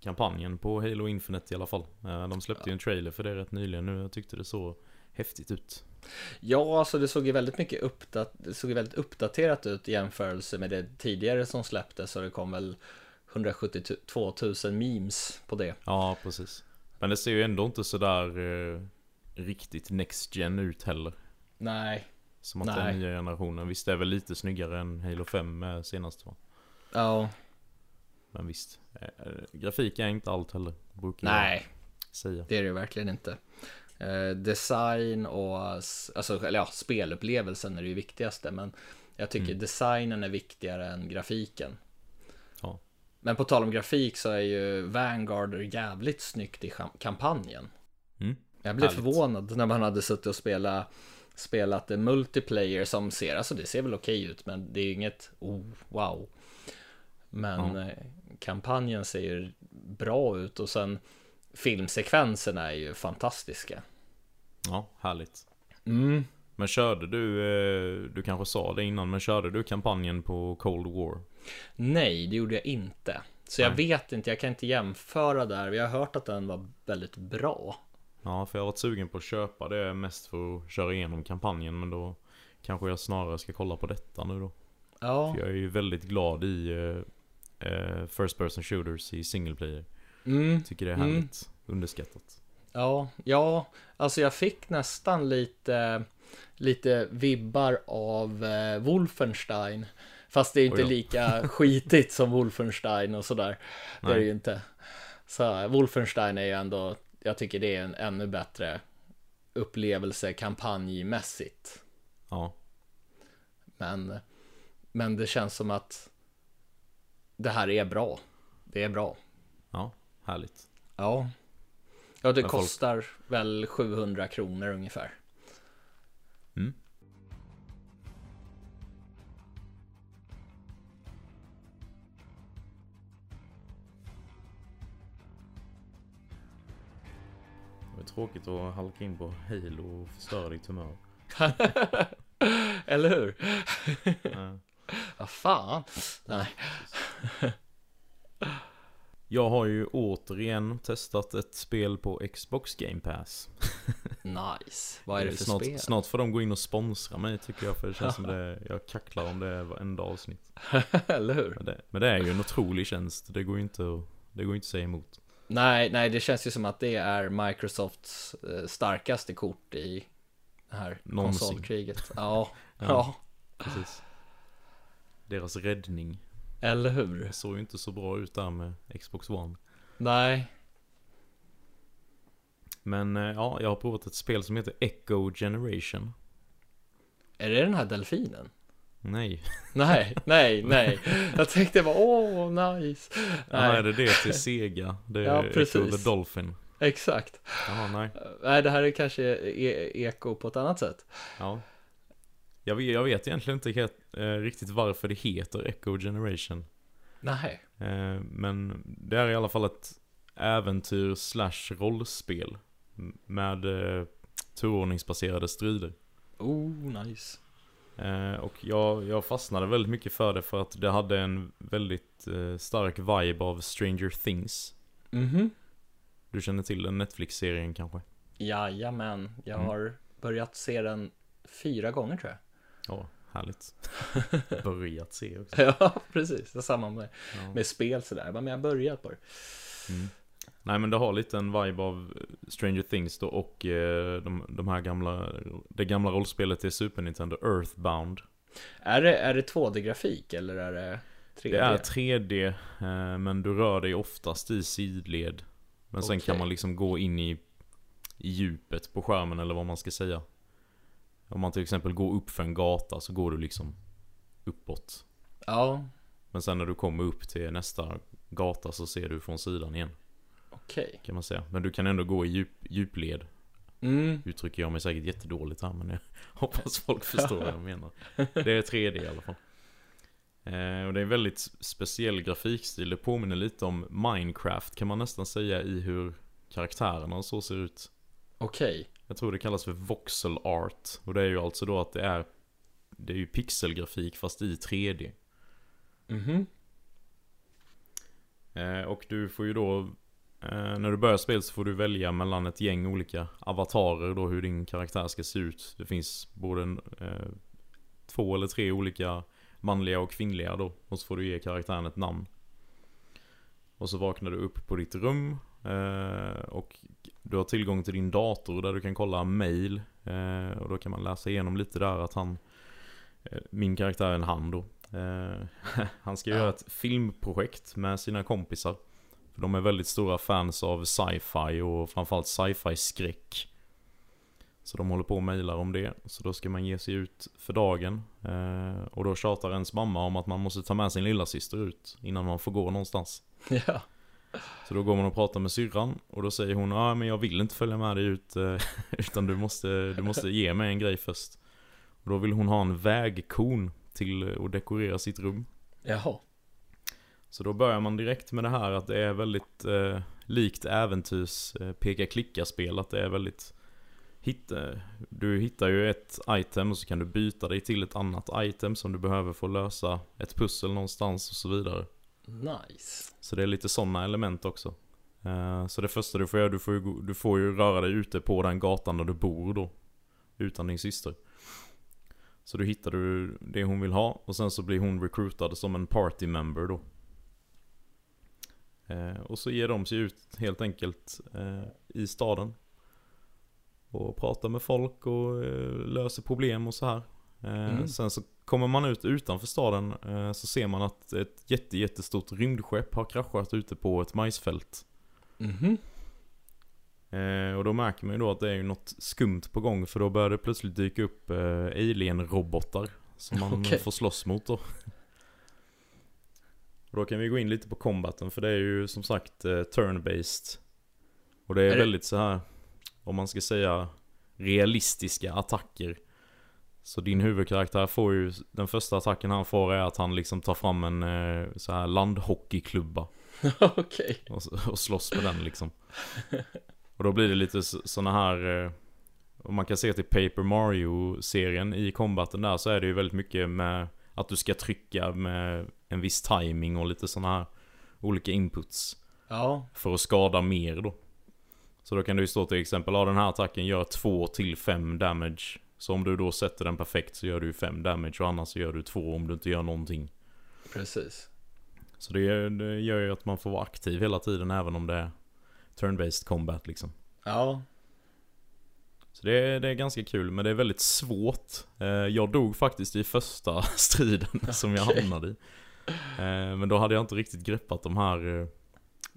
kampanjen på Halo Infinite i alla fall. Eh, de släppte ju en trailer för det rätt nyligen nu. Jag tyckte det såg häftigt ut. Ja, alltså det såg ju väldigt mycket uppdat såg väldigt uppdaterat ut i jämförelse med det tidigare som släpptes. Så det kom väl 172 000 memes på det. Ja, precis. Men det ser ju ändå inte sådär eh, riktigt next gen ut heller. Nej, Som att Nej. den nya generationen. Visst det är väl lite snyggare än Halo 5 eh, senast va? ja, Men visst. Eh, grafik är inte allt heller. Brukar jag nej, säga. det är det verkligen inte. Eh, design och, alltså, eller ja, spelupplevelsen är det ju viktigaste, men jag tycker Mm. designen är viktigare än grafiken. Men på tal om grafik så är ju Vanguard jävligt snyggt i kampanjen. Mm. Jag blev Härligt. förvånad när man hade suttit och spelat spelat multiplayer som ser, alltså det ser väl okej ut men det är ju inget oh, wow. Men Ja. eh, kampanjen ser ju bra ut och sen filmsekvenserna är ju fantastiska. Ja, härligt. Mm. Men körde du, eh, du kanske sa det innan, men körde du kampanjen på Cold War? Nej, det gjorde jag inte. Så jag Nej. vet inte, jag kan inte jämföra där. Jag har hört att den var väldigt bra. Ja, för jag har varit sugen på att köpa det mest för att köra igenom kampanjen, men då kanske jag snarare ska kolla på detta nu då. Ja, För jag är ju väldigt glad i eh, First Person Shooters i single player. mm. Tycker det är Mm. härligt. Underskattat. Ja, ja, alltså jag fick nästan lite, lite vibbar av eh, Wolfenstein. Fast det är inte Oj då. lika skitigt som Wolfenstein och sådär. Det är det ju inte. Så Wolfenstein är ju ändå, jag tycker det är en ännu bättre upplevelse kampanjmässigt. Ja, Men, men det känns som att det här är bra. Det är bra. ja, härligt. Ja. Ja, det Men folk- kostar väl 700 kronor ungefär. Det var tråkigt att halka in på Halo och förstöra ditt humör. Eller hur? Ja. Vad fan? Nej. Jag har ju återigen testat ett spel på Xbox Game Pass. Nice. Vad är det för snart, spel? snart får de gå in och sponsra mig tycker jag, för det känns som det, jag kacklar om det varenda avsnitt. Eller hur? Men det, men det är ju en otrolig tjänst, det går ju inte att, det går ju inte att säga emot. Nej, nej, det känns ju som att det är Microsofts eh, starkaste kort i det här Någonsin. konsolkriget. Ja, Ja. ja, Precis. Deras räddning. eller hur? Det såg ju inte så bra ut där med Xbox One. Nej, Men eh, ja, jag har provat ett spel som heter Echo Generation. är det den här delfinen? Nej. Nej, nej, nej. Jag tänkte bara, åh, nice. Ja, är Nej, det det till Sega? Det är Ja, precis. the Dolphin. exakt. Jaha, nej. Nej, det här är kanske e- eko på ett annat sätt. Ja. Jag vet, jag vet egentligen inte helt, eh, riktigt varför det heter Echo Generation. Nej, Eh, men det är i alla fall ett äventyr slash rollspel. Med eh, turordningsbaserade strider. oh, nice. Eh, och jag, jag fastnade väldigt mycket för det för att det hade en väldigt eh, stark vibe av Stranger Things. Mhm. Du känner till den Netflix-serien kanske? Jajamän, jag Mm. har börjat se den fyra gånger tror jag. Ja, härligt. Börjat se också. Ja, precis. Det är samma med, Ja. med spel sådär. Men jag har börjat på det. Mm. Nej men det har lite en vibe av Stranger Things då och eh, de, de här gamla, det gamla rollspelet till Super Nintendo, Earthbound. Är det, är det 2D-grafik eller är det 3D? Det är 3D, eh, men du rör dig oftast i sidled. Men sen Okej. kan man liksom gå in i, i djupet på skärmen eller vad man ska säga. Om man till exempel går upp för en gata så går du liksom uppåt. Ja, Men sen när du kommer upp till nästa gata så ser du från sidan igen. Okej. Kan man säga. Men du kan ändå gå i djup, djupled. Mm, Uttrycker jag mig säkert jättedåligt här men jag hoppas folk förstår vad jag menar. Det är 3D i alla fall. Eh, och det är en väldigt speciell grafikstil. Det påminner lite om Minecraft kan man nästan säga i hur karaktärerna och så ser ut. okej. Jag tror det kallas för voxel art. Och det är ju alltså då att det är Det är ju pixelgrafik fast i 3D. Mhm. Eh, och du får ju då, när du börjar spel så får du välja mellan ett gäng olika avatarer då hur din karaktär ska se ut. Det finns både eh, två eller tre olika manliga och kvinnliga då. Och så får du ge karaktären ett namn. Och så vaknar du upp på ditt rum. Eh, och du har tillgång till din dator där du kan kolla mail. Eh, och då kan man läsa igenom lite där att han, eh, min karaktär är en han då. Eh, han ska Ja. göra ett filmprojekt med sina kompisar. För de är väldigt stora fans av sci-fi och framförallt sci-fi skräck. Så de håller på och mejlar om det. Så då ska man ge sig ut för dagen. Eh, och då tjatar ens mamma om att man måste ta med sin lilla syster ut innan man får gå någonstans. Ja. Så då går man och pratar med syrran och då säger hon ja men jag vill inte följa med dig ut eh, utan du måste, du måste ge mig en grej först. Och då vill hon ha en vägkon till att dekorera sitt rum. Jaha. Så då börjar man direkt med det här att det är väldigt eh, likt äventyrs eh, peka-klicka-spel. Att det är väldigt... Hitta, du hittar ju ett item och så kan du byta dig till ett annat item som du behöver för att lösa ett pussel någonstans och så vidare. Nice. Så det är lite sådana element också. Eh, så det första du får göra, du får, ju, du får ju röra dig ute på den gatan där du bor då. Utan din syster. Så då hittar du det hon vill ha och sen så blir hon recruitad som en party member då. Eh, och så ger de sig ut helt enkelt eh, i staden. Och pratar med folk och eh, löser problem och så här. Mm. Sen så kommer man ut utanför staden så ser man att ett jätte, jättestort rymdskepp har kraschat ute på ett majsfält. Eh, och då märker man ju då att det är något skumt på gång för då börjar det plötsligt dyka upp alien-robotar som man Okej. får slåss mot då. Och då kan vi gå in lite på combaten för det är ju som sagt eh, turn-based. Och det är, Är det- väldigt så här om man ska säga realistiska attacker. Så din huvudkaraktär får ju, den första attacken han får är att han liksom tar fram en eh, så här landhockeyklubba. Okej. Och, s- och slåss med den liksom. Och då blir det lite sådana här... eh, Om man kan se till Paper Mario-serien i combaten där så är det ju väldigt mycket med att du ska trycka med en viss timing och lite sådana här olika inputs. Ja. För att skada mer då. Så då kan ju stå till exempel, ja den här attacken gör 2 till 5 damage. Så om du då sätter den perfekt så gör du 5 damage och annars så gör du 2 om du inte gör någonting. Precis. Så det, det gör ju att man får vara aktiv hela tiden även om det är turn-based combat liksom. Ja. Så det är, det är ganska kul men det är väldigt svårt. Eh, Jag dog faktiskt i första striden som jag hamnade i. Eh, Men då hade jag inte riktigt greppat de här eh,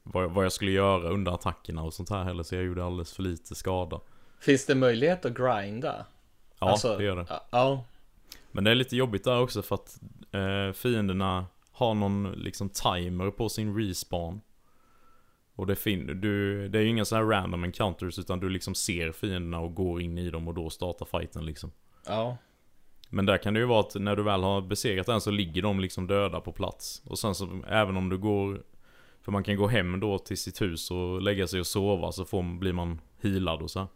vad, jag skulle göra under attackerna och sånt här heller så jag gjorde alldeles för lite skada. Finns det möjlighet att grinda? Ja, Alltså, det gör det. Ja. Men det är lite jobbigt där också för att eh, fienderna har någon liksom timer på sin respawn. Och det, fin- du, det är ju inga så här random encounters utan du liksom ser fienderna och går in i dem och då startar fighten liksom. Ja. Men där kan det ju vara att när du väl har besegrat den så ligger de liksom döda på plats. Och sen så även om du går... För man kan gå hem då till sitt hus och lägga sig och sova så får, blir man healad och så. här.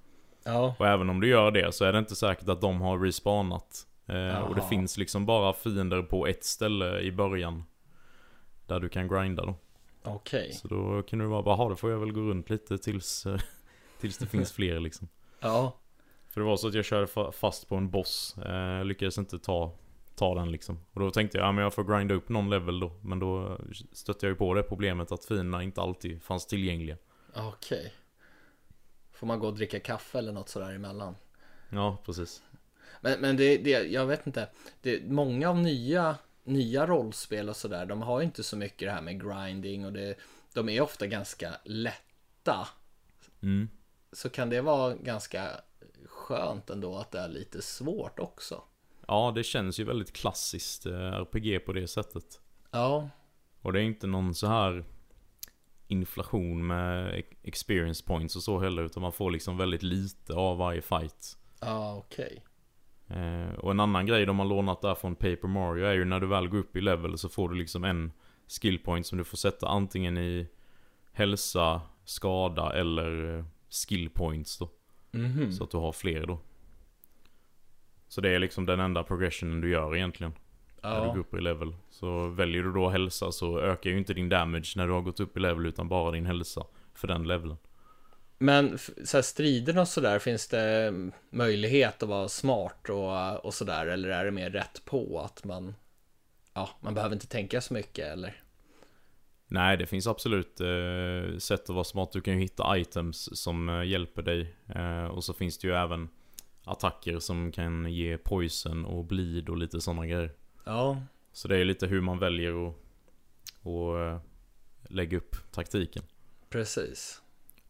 Ja. Och även om du gör det så är det inte säkert att de har respawnat. Eh, och det finns liksom bara fiender på ett ställe i början. Där du kan grinda då. Okej. Så då kan du bara, bara det får jag väl gå runt lite tills, eh, tills det finns fler liksom. Ja. För det var så att jag körde fa- fast på en boss. Eh, lyckades inte ta, ta den liksom. Och då tänkte jag, ja men jag får grinda upp någon level då. Men då stötte jag ju på det problemet att fienderna inte alltid fanns tillgängliga. Okej. Får man gå och dricka kaffe eller något sådär emellan? Ja, precis. Men, men det, det, jag vet inte. Det, många av nya, nya rollspel och sådär, de har ju inte så mycket det här med grinding och det, de är ofta ganska lätta. Mm. Så kan det vara ganska skönt ändå att det är lite svårt också. Ja, det känns ju väldigt klassiskt eh, RPG på det sättet. Ja, Och det är inte någon så här inflation med experience points och så heller. Utan man får liksom väldigt lite av varje fight. ja okej. Eh, och en annan grej de har lånat där från Paper Mario är ju när du väl går upp i level så får du liksom en skill point som du får sätta antingen i hälsa, skada eller eh, skill points då. Mhm. Så att du har fler då. Så det är liksom den enda progressionen du gör egentligen. När du går Ja, upp i level. Så väljer du då hälsa så ökar ju inte din damage när du har gått upp i level utan bara din hälsa. För den leveln. Men så här, striderna och sådär, finns det möjlighet att vara smart och, och sådär? Eller är det mer rätt på att man, ja, man behöver inte tänka så mycket eller? Nej, det finns absolut eh, sätt att vara smart. Du kan ju hitta items som eh, hjälper dig. Eh, och så finns det ju även attacker som kan ge poison och bleed och lite sådana grejer. Ja, Så det är lite hur man väljer att och, eh, lägga upp taktiken. precis.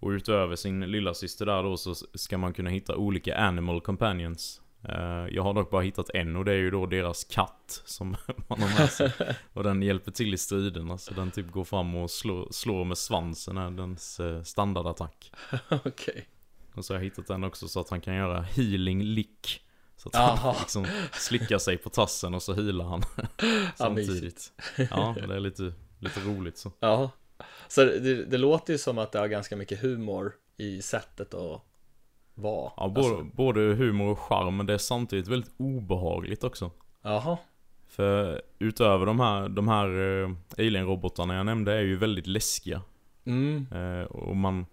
Och utöver sin lilla syster där då så ska man kunna hitta olika animal companions. Eh, Jag har dock bara hittat en och det är ju då deras katt som man har med sig. Och den hjälper till i striderna så den typ går fram och slår, slår med svansen är dens eh, standardattack. Okej. Och så har jag hittat den också så att han kan göra healing lick. Så att Jaha. han liksom slickar sig på tassen och så healar han samtidigt. Ja, det är lite, lite roligt så. Ja, så det, det låter ju som att det har ganska mycket humor i sättet att vara. Ja, både, Alltså, både humor och charm, men det är samtidigt väldigt obehagligt också. Jaha, För utöver de här, de här uh, alien-robotarna jag nämnde är ju väldigt läskiga. mm, Eh, och man,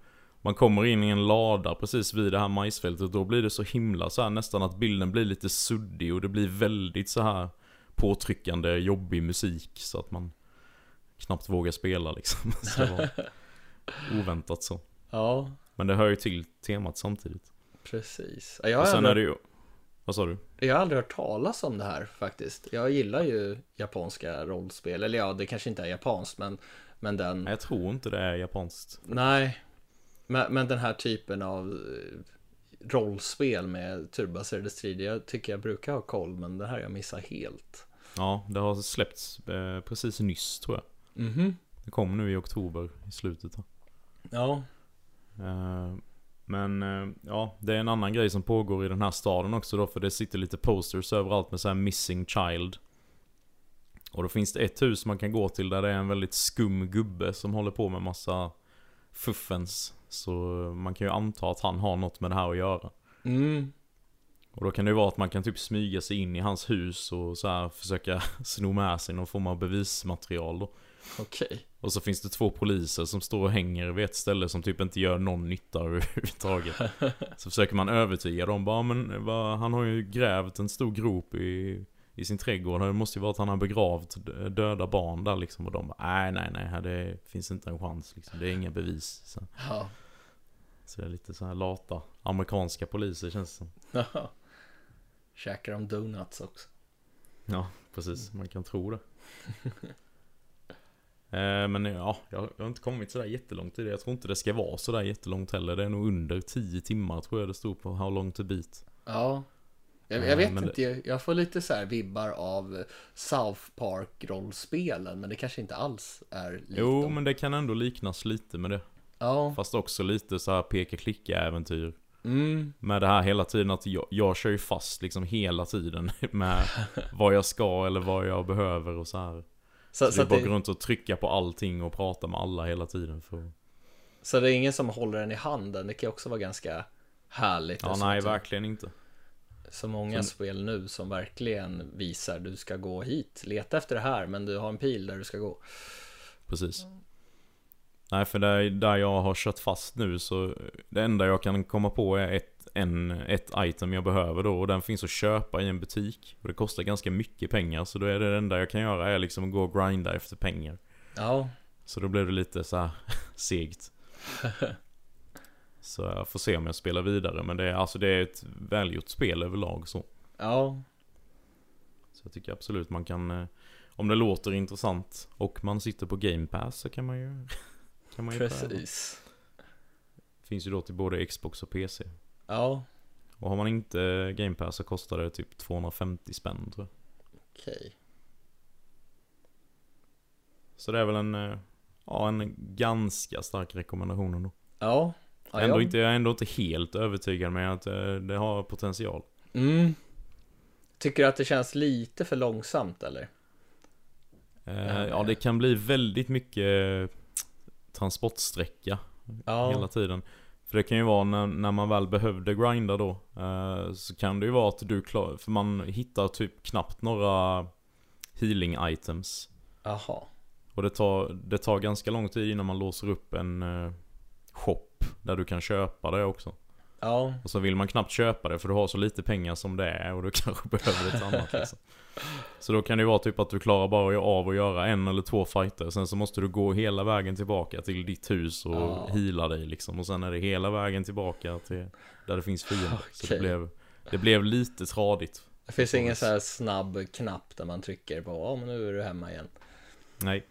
man kommer in i en lada precis vid det här majsfältet och då blir det så himla så här nästan att bilden blir lite suddig och det blir väldigt så här påtryckande, jobbig musik så att man knappt vågar spela liksom. Så det var oväntat så. ja, Men det hör ju till temat samtidigt. precis. Ja, Jag Och sen är aldrig, det ju... Vad sa du? jag har aldrig hört talas om det här faktiskt. Jag gillar ju japanska rollspel, eller ja, det kanske inte är japanskt, men, men den, jag tror inte det är japanskt. nej, men, men den här typen av eh, rollspel med turbaserade strider, jag tycker jag brukar ha koll, men det här jag missar helt. Ja, det har släppts eh, precis nyss tror jag. Mhm, Det kom nu i oktober i slutet. Här. ja, Eh, men eh, ja, det är en annan grej som pågår i den här staden också då. För det sitter lite posters överallt med så här missing child. Och då finns det ett hus man kan gå till där det är en väldigt skum gubbe som håller på med massa fuffens. Så man kan ju anta att han har något med det här att göra. mm, Och då kan det ju vara att man kan typ smyga sig in i hans hus och så här försöka sno med sig någon form av bevismaterial då. Okej. Och så finns det två poliser som står och hänger vid ett ställe som typ inte gör någon nytta överhuvudtaget. Så försöker man övertyga dem bara, men vad, han har ju grävt en stor grop i, i sin trädgård. Det måste ju vara att han har begravt döda barn där liksom. Och de bara, nej nej nej, här det finns inte en chans liksom. Det är inga bevis. Så, Ja, så det är lite så här lata amerikanska poliser känns det som. ja. Käkar de donuts också? Ja, precis. Man kan tro det. Eh, Men ja, jag har inte kommit sådär jättelångt i det. Jag tror inte det ska vara sådär jättelångt heller. Det är nog under 10 timmar tror jag det stod på How long to beat. Ja. Jag, Ja, jag vet men inte, jag, jag får lite så här vibbar av South Park-rollspelen, men det kanske inte alls är likt Jo, dem. men det kan ändå liknas lite med det. Ja, Fast också lite så här peka-klicka-äventyr. mm, Med det här hela tiden att jag, jag kör ju fast liksom hela tiden med vad jag ska eller vad jag behöver och så här. Så, Så, så, det är att bara det, gå runt och trycka på allting och prata med alla hela tiden för... så det är ingen som håller den i handen, det kan ju också vara ganska härligt. Ja, nej verkligen inte. Så många Så- spel nu som verkligen visar du ska gå hit, leta efter det här, men du har en pil där du ska gå. Precis. Nej, för där, där jag har kört fast nu så det enda jag kan komma på är ett, en, ett item jag behöver då och den finns att köpa i en butik. Och det kostar ganska mycket pengar så då är det det enda jag kan göra är liksom att gå och grinda efter pengar. Ja, Så då blir det lite så här segt. Så jag får se om jag spelar vidare men det är, alltså det är ett välgjort spel överlag så. ja, Så jag tycker absolut man kan, eh, om det låter intressant och man sitter på Game Pass så kan man ju, kan man ju pröva. precis. Finns ju då till både Xbox och PC. Ja, Och har man inte Game Pass så kostar det typ 250 spänn tror jag. okej. Så det är väl en, eh, ja en ganska stark rekommendation ändå. Ja, ja ändå jag- inte, jag är ändå inte helt övertygad med att det har potential. Mm. Tycker du att det känns lite för långsamt eller? Eh, ja det kan bli väldigt mycket transportsträcka Ja, hela tiden. För det kan ju vara när, när man väl behövde grinda då. Eh, så kan det ju vara att du klar, för man hittar typ knappt några healing items. Jaha. Och det tar, det tar ganska lång tid innan man låser upp en eh, shop där du kan köpa det också. Ja. Och så vill man knappt köpa det för du har så lite pengar som det är och du kanske behöver ett annat liksom. Så då kan det ju vara typ att du klarar bara av att göra en eller två fighter. Sen så måste du gå hela vägen tillbaka till ditt hus och Ja. heala dig liksom. Och sen är det hela vägen tillbaka till där det finns fiender. Så det blev, det blev lite tradigt. Det finns ingen så här snabb knapp där man trycker på, ja men nu är du hemma igen. Nej.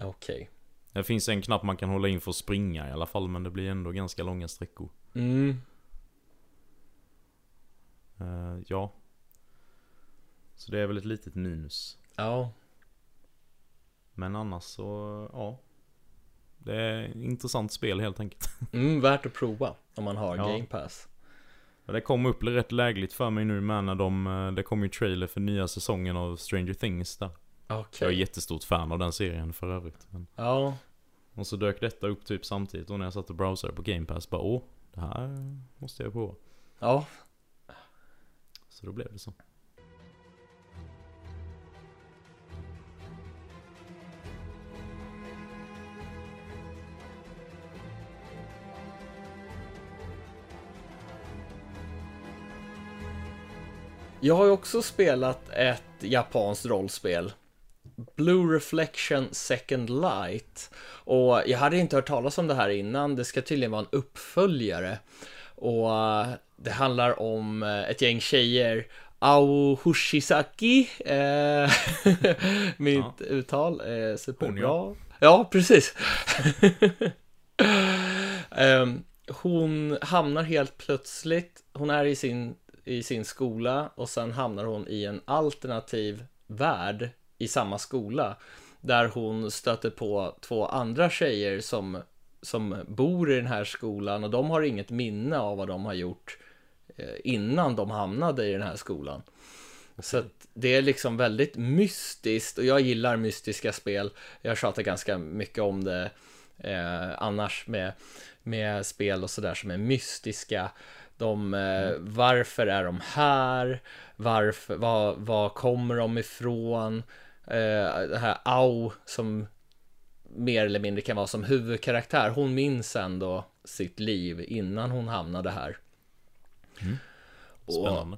Okej. Det finns en knapp man kan hålla in för att springa i alla fall. Men det blir ändå ganska långa sträckor. Mm. Eh, ja. Så det är väl ett litet minus. Ja. Men annars så, ja. Det är ett intressant spel helt enkelt. Mm, värt att prova om man har Ja. Game Pass. Det kom upp rätt lägligt för mig nu med när de, eh, det kom ju trailer för nya säsongen av Stranger Things där. Okej. Jag är jättestort fan av den serien för övrigt. Men, Ja. och så dök detta upp typ samtidigt och när jag satt och browsade på Game Pass bara åh, det här måste jag prova. Ja. Så då blev det så. Jag har ju också spelat ett japanskt rollspel. Blue Reflection Second Light. Och jag hade inte hört talas om det här innan. Det ska tydligen vara en uppföljare. Och eh, det handlar om eh, ett gäng tjejer. Ao Hushisaki. Eh, mitt Ja. uttal är superbra. Ja, precis. Ehm, hon hamnar helt plötsligt, hon är i sin, i sin skola och sen hamnar hon i en alternativ värld i samma skola. Där hon stöter på två andra tjejer som, som bor i den här skolan och de har inget minne av vad de har gjort eh, innan de hamnade i den här skolan. Så att det är liksom väldigt mystiskt och jag gillar mystiska spel. Jag tjatar ganska mycket om det eh, annars med, med spel och sådär som är mystiska. De, eh, varför är de här? Varför, var, var kommer de ifrån? Eh, det här Au som mer eller mindre kan vara som huvudkaraktär. Hon minns ändå sitt liv innan hon hamnade här. Och- Spännande.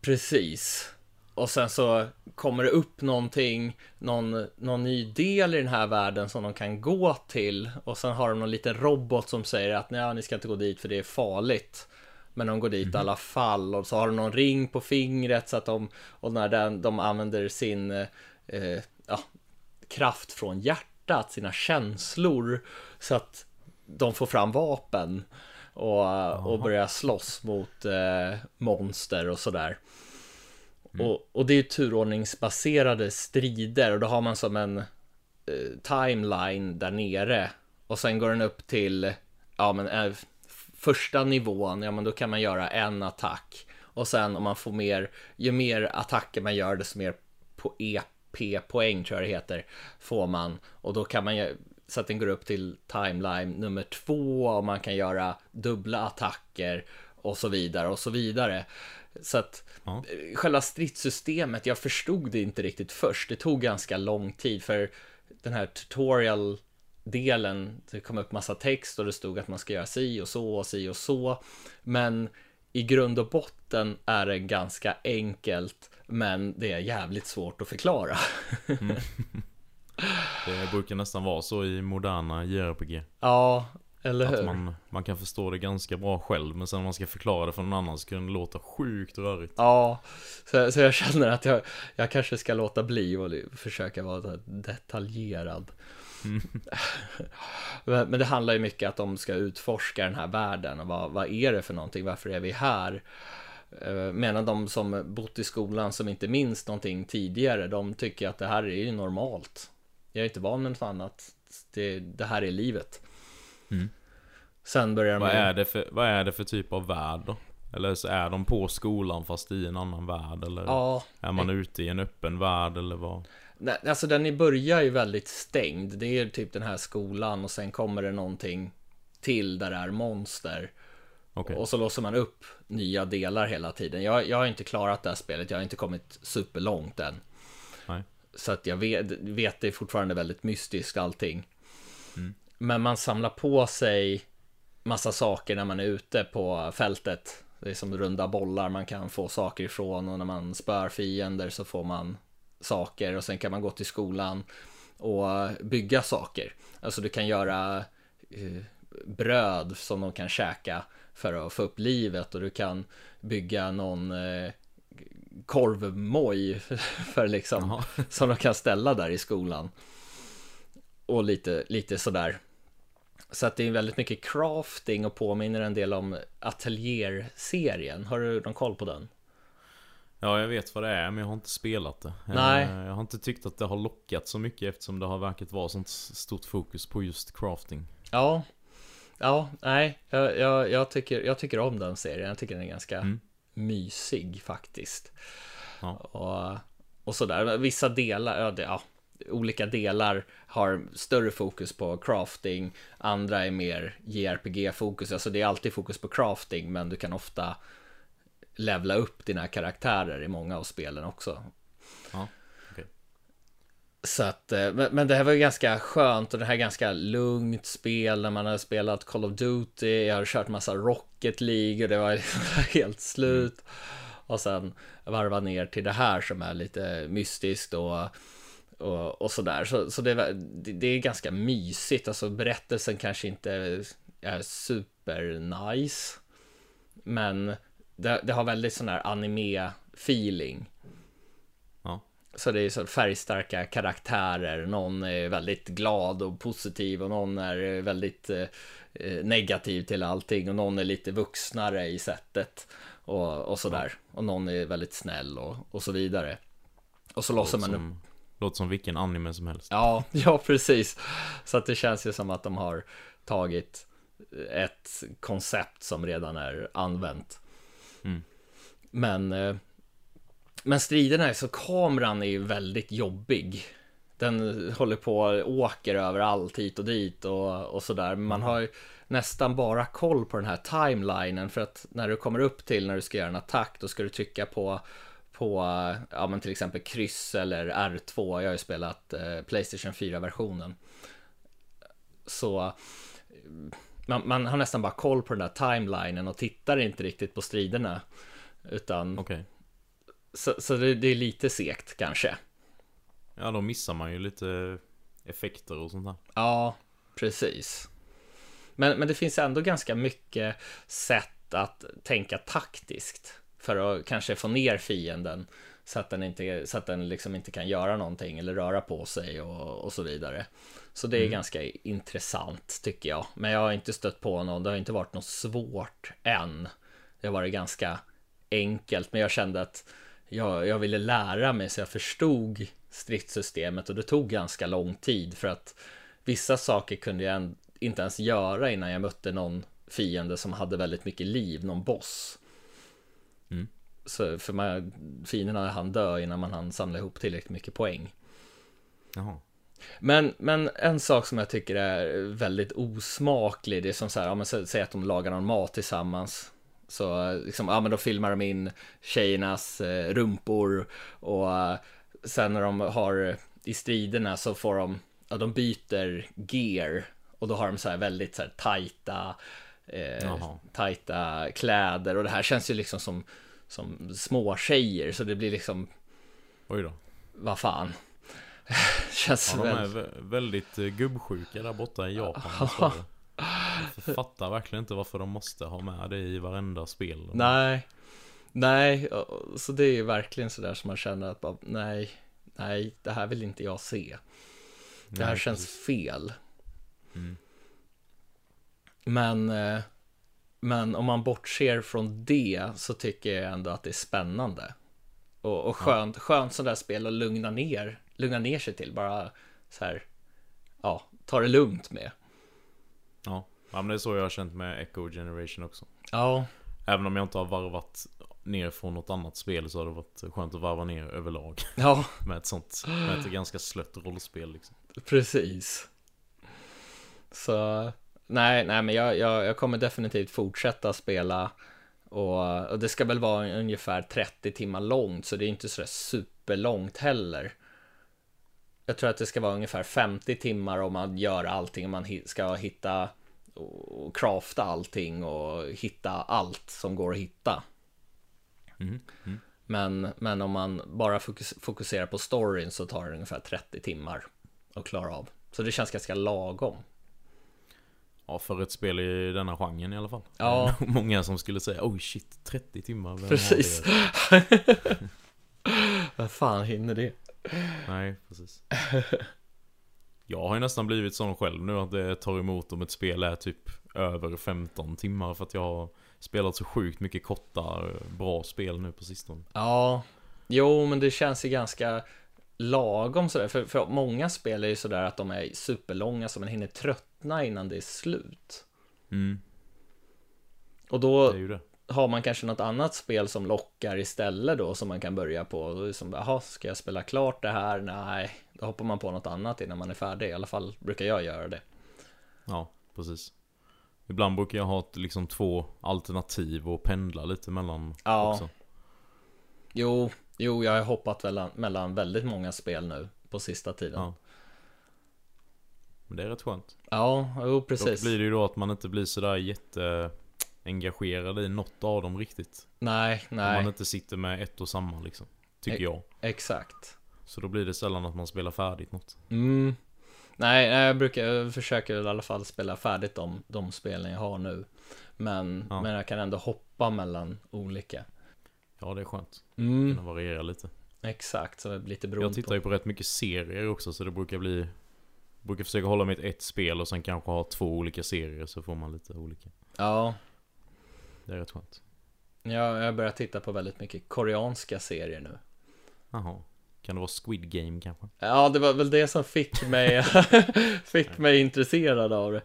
Precis. Och sen så kommer det upp någonting, någon, någon ny del i den här världen som de kan gå till. Och sen har de någon liten robot som säger att nej, ni ska inte gå dit för det är farligt. Men de går dit i alla fall och så har de någon ring på fingret så att de, och när den, de använder sin eh, ja, kraft från hjärtat, sina känslor, så att de får fram vapen och, och börjar slåss mot eh, monster och sådär. Och, och det är ju turordningsbaserade strider och då har man som en eh, timeline där nere. Och sen går den upp till ja men eh, första nivån, ja men då kan man göra en attack. Och sen om man får mer, ju mer attacker man gör desto mer på EP-poäng tror jag det heter, får man och då kan man ju så att den går upp till timeline nummer två och man kan göra dubbla attacker och så vidare och så vidare. Så att Ja. själva stridssystemet, jag förstod det inte riktigt först. Det tog ganska lång tid för den här tutorial-delen, det kom upp massa text och det stod att man ska göra si och så och si och så. Men i grund och botten är det ganska enkelt, men det är jävligt svårt att förklara. Det brukar nästan vara så i moderna JRPG. ja, eller hur? Att man, man kan förstå det ganska bra själv men sen om man ska förklara det för någon annan så kan det låta sjukt rörigt. Ja, så, så jag känner att jag, jag kanske ska låta bli och försöka vara detaljerad. men, men det handlar ju mycket att de ska utforska den här världen och vad, vad är det för någonting, varför är vi här? Eh, Medan de som bott i skolan som inte minns någonting tidigare, de tycker att det här är ju normalt. Jag är inte van med något annat. Det, det här är livet. Mm. Sen börjar de Vad är, det för, vad är det för typ av värld då? Eller så är de på skolan fast i en annan värld eller Ja, är man ute i en öppen värld eller vad? Nej, alltså den är ju väldigt stängd. Det är typ den här skolan och sen kommer det någonting till där det är monster. Okej. Och så låser man upp nya delar hela tiden. Jag, jag har inte klarat det här spelet, jag har inte kommit superlångt än. Nej. Så att jag vet, vet det är fortfarande väldigt mystiskt allting. Mm. Men man samlar på sig massa saker när man är ute på fältet. Det är som runda bollar man kan få saker ifrån och när man spör fiender så får man saker och sen kan man gå till skolan och bygga saker. Alltså du kan göra eh, bröd som de kan käka för att få upp livet och du kan bygga någon eh, korvmoj för liksom som de kan ställa där i skolan. Och lite, lite sådär. Så att det är väldigt mycket crafting och påminner en del om Atelier-serien. Har du någon koll på den? Ja, jag vet vad det är, men jag har inte spelat det. Nej. Jag har inte tyckt att det har lockat så mycket eftersom det har verkat vara sånt stort fokus på just crafting. Ja, ja, nej, jag, jag, jag tycker, jag tycker om den serien. Jag tycker den är ganska mm. mysig faktiskt. Ja. Och, och sådär, vissa delar, ja, det, ja, olika delar har större fokus på crafting, andra är mer JRPG-fokus, alltså det är alltid fokus på crafting, men du kan ofta levla upp dina karaktärer i många av spelen också. Ja, okay. Så att, eh, men det här var ju ganska skönt och det här är ganska lugnt spel när man har spelat Call of Duty, jag har kört massa Rocket League och det var liksom helt slut. Mm. Och sen varva ner till det här som är lite mystiskt och och, och sådär. Så, så det, det, är ganska mysigt. Alltså berättelsen kanske inte är super nice. Men det, det har väldigt sån här anime-feeling. Ja. Så det är så färgstarka karaktärer. Någon är väldigt glad och positiv och någon är väldigt eh, negativ till allting och någon är lite vuxnare i sättet och, och sådär. Ja. Och någon är väldigt snäll och, och så vidare. Och så låser man upp Låter som vilken anime som helst. Ja, ja precis. Så att det känns ju som att de har tagit ett koncept som redan är använt. Men, eh, men striderna är så, kameran är ju väldigt jobbig. Den håller på och åker överallt hit och dit och, och sådär. Man har ju nästan bara koll på den här timelinen för att när du kommer upp till när du ska göra en attack då ska du trycka på på ja, men till exempel kryss eller R2. Jag har ju spelat eh, Playstation 4-versionen. Så man, man, har nästan bara koll på den där timelinen och tittar inte riktigt på striderna. Utan okay. Så, så det, det, är lite segt kanske. Ja, då missar man ju lite effekter och sånt där. Ja, precis. Men, men det finns ändå ganska mycket sätt att tänka taktiskt för att kanske få ner fienden så att den inte, så att den liksom inte kan göra någonting eller röra på sig och, och så vidare. Så det är mm. ganska intressant tycker jag. Men jag har inte stött på någon, det har inte varit något svårt än. Det har varit ganska enkelt, men jag kände att jag, jag ville lära mig så jag förstod stridssystemet och det tog ganska lång tid för att vissa saker kunde jag inte ens göra innan jag mötte någon fiende som hade väldigt mycket liv, någon boss. Mm. Så för man, fienderna han dö innan man hann samla ihop tillräckligt mycket poäng. Jaha. Men, men en sak som jag tycker är väldigt osmaklig, det är som så här, ja säg att de lagar någon mat tillsammans. Så liksom, ja men då filmar de in tjejernas eh, rumpor och eh, sen när de har i striderna så får de, ja de byter gear och då har de så här väldigt så här tajta eh, tajta kläder och det här känns ju liksom som, som små tjejer så det blir liksom Oj då. Vad fan. Känns ja, de är väldigt eh, gubbsjuka där borta i Japan Jag fattar verkligen inte varför de måste ha med det i varenda spel Nej Nej, så det är ju verkligen sådär som man känner att bara, nej, nej, det här vill inte jag se. Det här nej, känns precis. fel. Mm. Men, eh, men om man bortser från det så tycker jag ändå att det är spännande. Och, och skönt, ja. skönt sådär spel att lugna ner, lugna ner sig till. Bara så här, ja, ta det lugnt med. Ja, ja men det är så jag har känt med Echo Generation också. Ja. Även om jag inte har varvat ner från något annat spel så har det varit skönt att varva ner överlag. Ja. med ett sånt, med ett ganska slött rollspel liksom. Precis. Så nej, nej, men jag, jag, jag kommer definitivt fortsätta spela. Och, och, det ska väl vara ungefär 30 timmar långt, så det är inte så superlångt heller. Jag tror att det ska vara ungefär 50 timmar om man gör allting. Om man ska hitta och crafta allting och hitta allt som går att hitta. Mhm. Mm. Men, men om man bara fokus, fokuserar på storyn så tar det ungefär 30 timmar att klara av. Så det känns ganska lagom. Ja, för ett spel i denna genren i alla fall. Ja. Många som skulle säga oj shit, 30 timmar. vem Precis. det?" Vad fan hinner det? Nej, precis. Jag har ju nästan blivit sån själv nu att det tar emot om ett spel är typ över 15 timmar för att jag har spelat så sjukt mycket korta, bra spel nu på sistone. Ja, jo men det känns ju ganska lagom sådär. För, för många spel är ju sådär att de är superlånga så man hinner tröttna innan det är slut. Mm, Och det då är ju det. Har man kanske något annat spel som lockar istället då som man kan börja på. Och då är det som, jaha, ska jag spela klart det här? Nej, då hoppar man på något annat innan man är färdig. I alla fall brukar jag göra det. Ja, precis. Ibland brukar jag ha liksom två alternativ och pendla lite mellan Ja. också. Jo, jo, jag har hoppat mellan, väldigt många spel nu på sista tiden. Ja. Men det är rätt skönt. Ja, jo, precis. blir det ju då att man inte blir sådär jätte engagerad i något av dem riktigt. Nej, Om nej, man inte sitter med ett och samma liksom. Tycker Ex- jag. exakt. Så då blir det sällan att man spelar färdigt något. Mm. Nej, jag brukar, jag försöker i alla fall spela färdigt de, de spelen jag har nu. Men, Ja. men jag kan ändå hoppa mellan olika. Ja, det är skönt. Mm, Kunna variera lite. exakt, så det blir lite beroende Jag tittar ju på rätt mycket serier också så det brukar bli Brukar försöka hålla mig till ett spel och sen kanske ha två olika serier så får man lite olika. på. Ja, Det är rätt skönt. jag, jag börjar titta på väldigt mycket koreanska serier nu. Jaha. Kan det vara Squid Game kanske? Ja, det var väl det som fick mig, fick mig intresserad av det.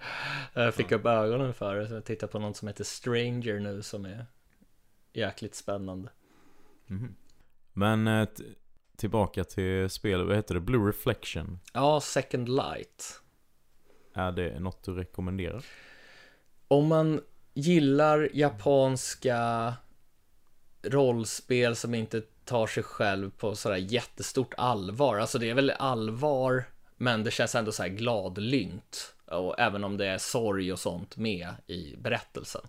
Jag fick upp ögonen för det, så jag tittar på något som heter Stranger nu som är jäkligt spännande. Mhm. Men eh, tillbaka till spelet, vad heter det? Blue Reflection. Ja, Second Light. Är det något du rekommenderar? Om man gillar japanska rollspel som inte tar sig själv på sådär jättestort allvar. Alltså det är väl allvar, men det känns ändå så här gladlynt. Och även om det är sorg och sånt med i berättelsen.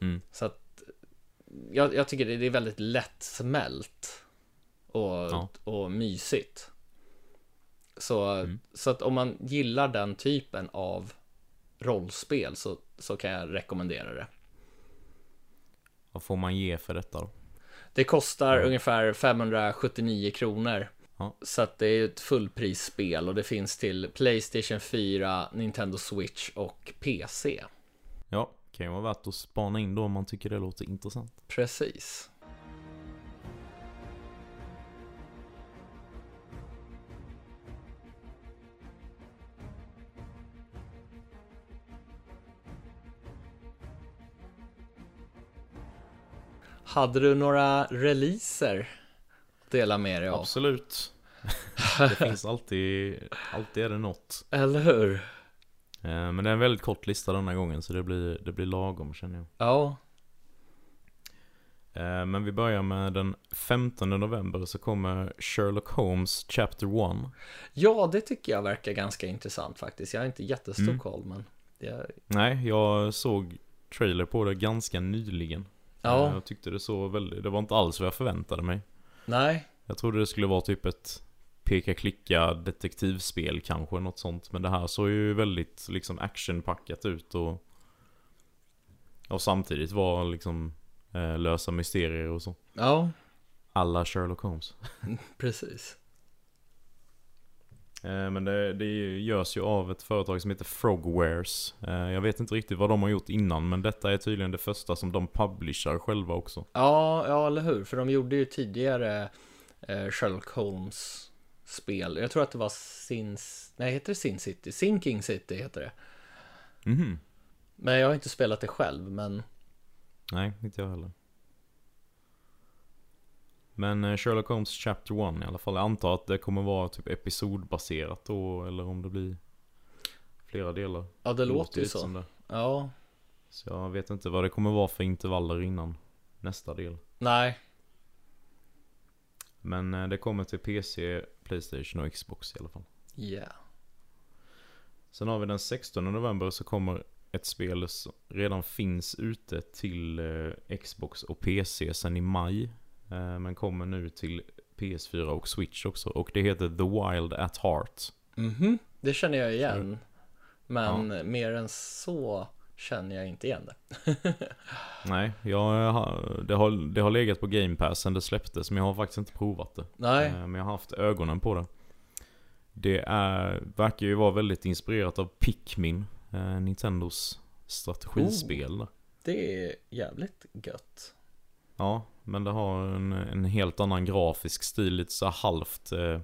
Mm. Så att jag, jag tycker det är väldigt lättsmält och, Ja. och mysigt. Så, Mm. så att om man gillar den typen av rollspel så, så kan jag rekommendera det. Vad får man ge för detta då? Det kostar Ja. ungefär 579 kronor. Ja. Så att det är ett fullprisspel och det finns till Playstation 4, Nintendo Switch och PC. Ja, kan ju vara värt att spana in då om man tycker det låter intressant. Precis. Hade du några releaser att dela med dig av? Absolut. det finns alltid, alltid är det något. Eller hur? Eh, Men det är en väldigt kort lista denna gången så det blir, det blir lagom känner jag. Ja, Eh, Men vi börjar med den 15 november så kommer Sherlock Holmes Chapter 1. ja det tycker jag verkar ganska intressant faktiskt. Jag har inte jättestor Mm. koll men jag... Nej, jag såg trailer på det ganska nyligen. Ja. Eh, Jag tyckte det så väldigt, det var inte alls vad jag förväntade mig. Nej, Jag trodde det skulle vara typ ett peka-klicka detektivspel kanske, något sånt. Men det här såg ju väldigt liksom actionpackat ut och och samtidigt var liksom eh, lösa mysterier och så. ja, Alla Sherlock Holmes. precis. Eh, men det, det görs ju av ett företag som heter Frogwares. Eh, jag vet inte riktigt vad de har gjort innan, men detta är tydligen det första som de publicerar själva också. Ja, ja, eller hur? För de gjorde ju tidigare eh, Sherlock Holmes spel. Jag tror att det var Sin... Nej, heter det Sin City? Sinking City heter det. Mhm. Men jag har inte spelat det själv, men Nej, inte jag heller. Men eh, Sherlock Holmes Chapter 1 i alla fall. Jag antar att det kommer vara typ episodbaserat då, eller om det blir flera delar. ja, det låter ju så. Ja, Så jag vet inte vad det kommer vara för intervaller innan nästa del. nej, Men eh, det kommer till PC, Playstation och Xbox i alla fall. Ja. Sen har vi den 16 november så kommer ett spel som redan finns ute till eh, Xbox och PC sen i maj. Eh, men kommer nu till PS4 och Switch också. Och det heter The Wild at Heart. Mhm, det känner jag igen. Men mer än så känner jag inte igen det. Nej, jag har, det, har, det har legat på Game Pass sen det släpptes. Men jag har faktiskt inte provat det. Nej, Eh, Men jag har haft ögonen på det. Det är, verkar ju vara väldigt inspirerat av Pikmin. Eh, Nintendos strategispel. där. det är jävligt gött. Ja, men det har en, en helt annan grafisk stil. Lite så halvt eh,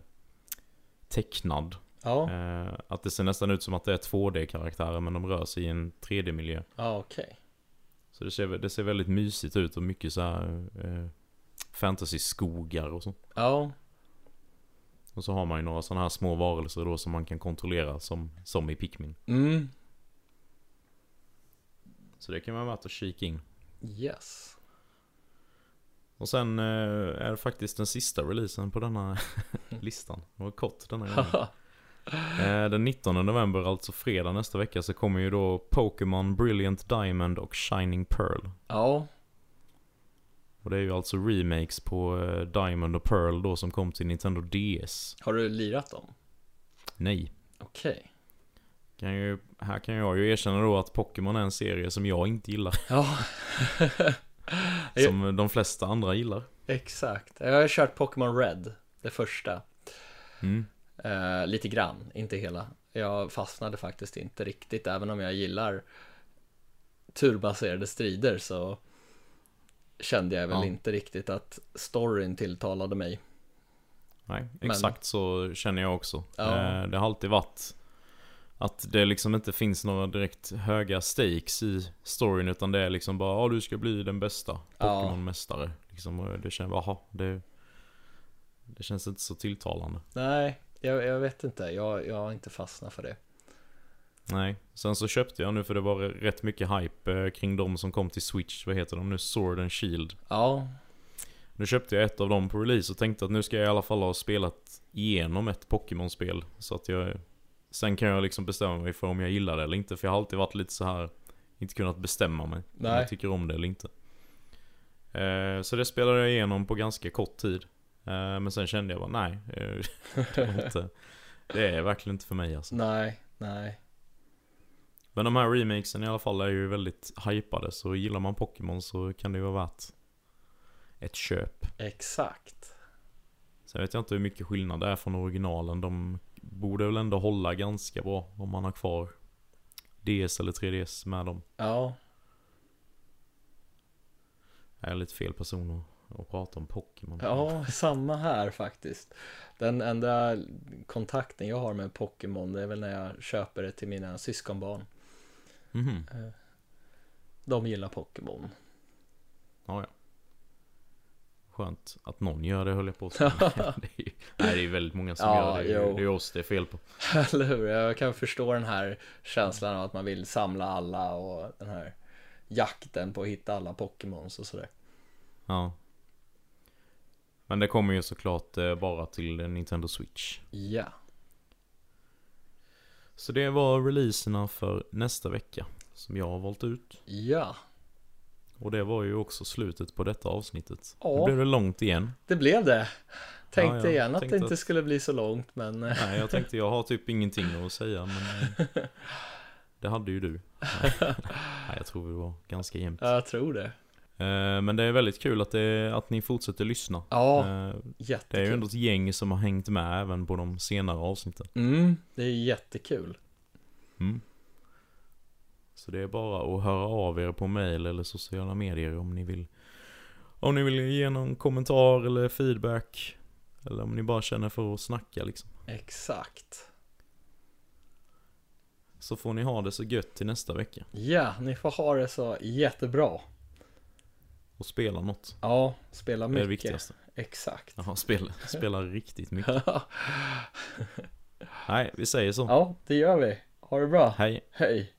tecknad. Ja, Eh, att det ser nästan ut som att det är 2D-karaktärer men de rör sig i en 3D-miljö. ja okej. Så det ser, det ser väldigt mysigt ut och mycket så här eh, fantasy-skogar och så. Ja, Och så har man ju några sådana här små varelser då som man kan kontrollera som, som i Pikmin. mm, Så det kan vara värt att kika in. yes. Och sen eh, är det faktiskt den sista releasen på denna listan. Det var kort denna gången. Eh, den 19 november, alltså fredag nästa vecka, så kommer ju då Pokémon Brilliant Diamond och Shining Pearl. ja, Och det är ju alltså remakes på eh, Diamond och Pearl då som kom till Nintendo DS. har du lirat dem? Nej. Okej. Kan ju, här kan jag ju erkänna då att Pokémon är en serie som jag inte gillar. Ja, Som de flesta andra gillar. exakt. Jag har kört Pokémon Red, det första. Mm. Eh, lite grann, inte hela. Jag fastnade faktiskt inte riktigt, även om jag gillar turbaserade strider så kände jag väl Ja. inte riktigt att storyn tilltalade mig. Nej, Men- exakt så känner jag också. Ja. Eh, Det har alltid varit att det liksom inte finns några direkt höga stakes i storyn utan det är liksom bara ja du ska bli den bästa Ja. Pokémon-mästare. Liksom, och det känns, jaha, det, det känns inte så tilltalande. Nej, jag, jag vet inte. Jag, jag har inte fastnat för det. Nej, sen så köpte jag nu för det var rätt mycket hype eh, kring de som kom till Switch. Vad heter de nu? Sword and Shield. Ja, Nu köpte jag ett av dem på release och tänkte att nu ska jag i alla fall ha spelat igenom ett Pokémon-spel. Så att jag... Sen kan jag liksom bestämma mig för om jag gillar det eller inte. För jag har alltid varit lite så här Inte kunnat bestämma mig. Om Nej. jag tycker om det eller inte. Eh, så det spelade jag igenom på ganska kort tid. Eh, men sen kände jag bara nej. Eh, det, var inte, det är verkligen inte för mig alltså. nej, nej. Men de här remakesen i alla fall är ju väldigt hypade. Så gillar man Pokémon så kan det ju vara värt ett köp. Exakt. Sen vet jag inte hur mycket skillnad det är från originalen. De borde väl ändå hålla ganska bra om man har kvar DS eller 3DS med dem. Ja, Jag är lite fel person att, att prata om Pokémon. ja, samma här faktiskt. Den enda kontakten jag har med Pokémon det är väl när jag köper det till mina syskonbarn. Mhm. De gillar Pokémon. Ja, ja. Skönt att någon gör det höll jag på att säga. det är, ju- väldigt många som Ja, gör det. Jo. Det är oss det är fel på. Eller hur? Jag kan förstå den här känslan av att man vill samla alla och den här jakten på att hitta alla Pokémons och sådär. Ja. Men det kommer ju såklart eh, bara till Nintendo Switch. Ja, Så det var releaserna för nästa vecka. Som jag har valt ut. ja, Och det var ju också slutet på detta avsnittet. Ja. Nu blev det långt igen. det blev det. Tänkte Ja, igen att det inte att- skulle bli så långt men Nej, jag tänkte jag har typ ingenting att säga men eh, Det hade ju du. Nej, jag tror vi var ganska jämnt. jag tror det. Eh, Men det är väldigt kul att, det, att ni fortsätter lyssna. Ja, Eh, Det är ju jättekul. ändå ett gäng som har hängt med även på de senare avsnitten. Mm, det är jättekul. Mm. Så det är bara att höra av er på mail eller sociala medier om ni vill Om ni vill ge någon kommentar eller feedback Eller om ni bara känner för att snacka liksom Exakt. Så får ni ha det så gött till nästa vecka Ja, ni får ha det så jättebra. Och spela något Ja, spela Det är det mycket. viktigaste Exakt. Jaha, spela, spela riktigt mycket Nej, vi säger så ja, det gör vi. Ha det bra. Hej Hej.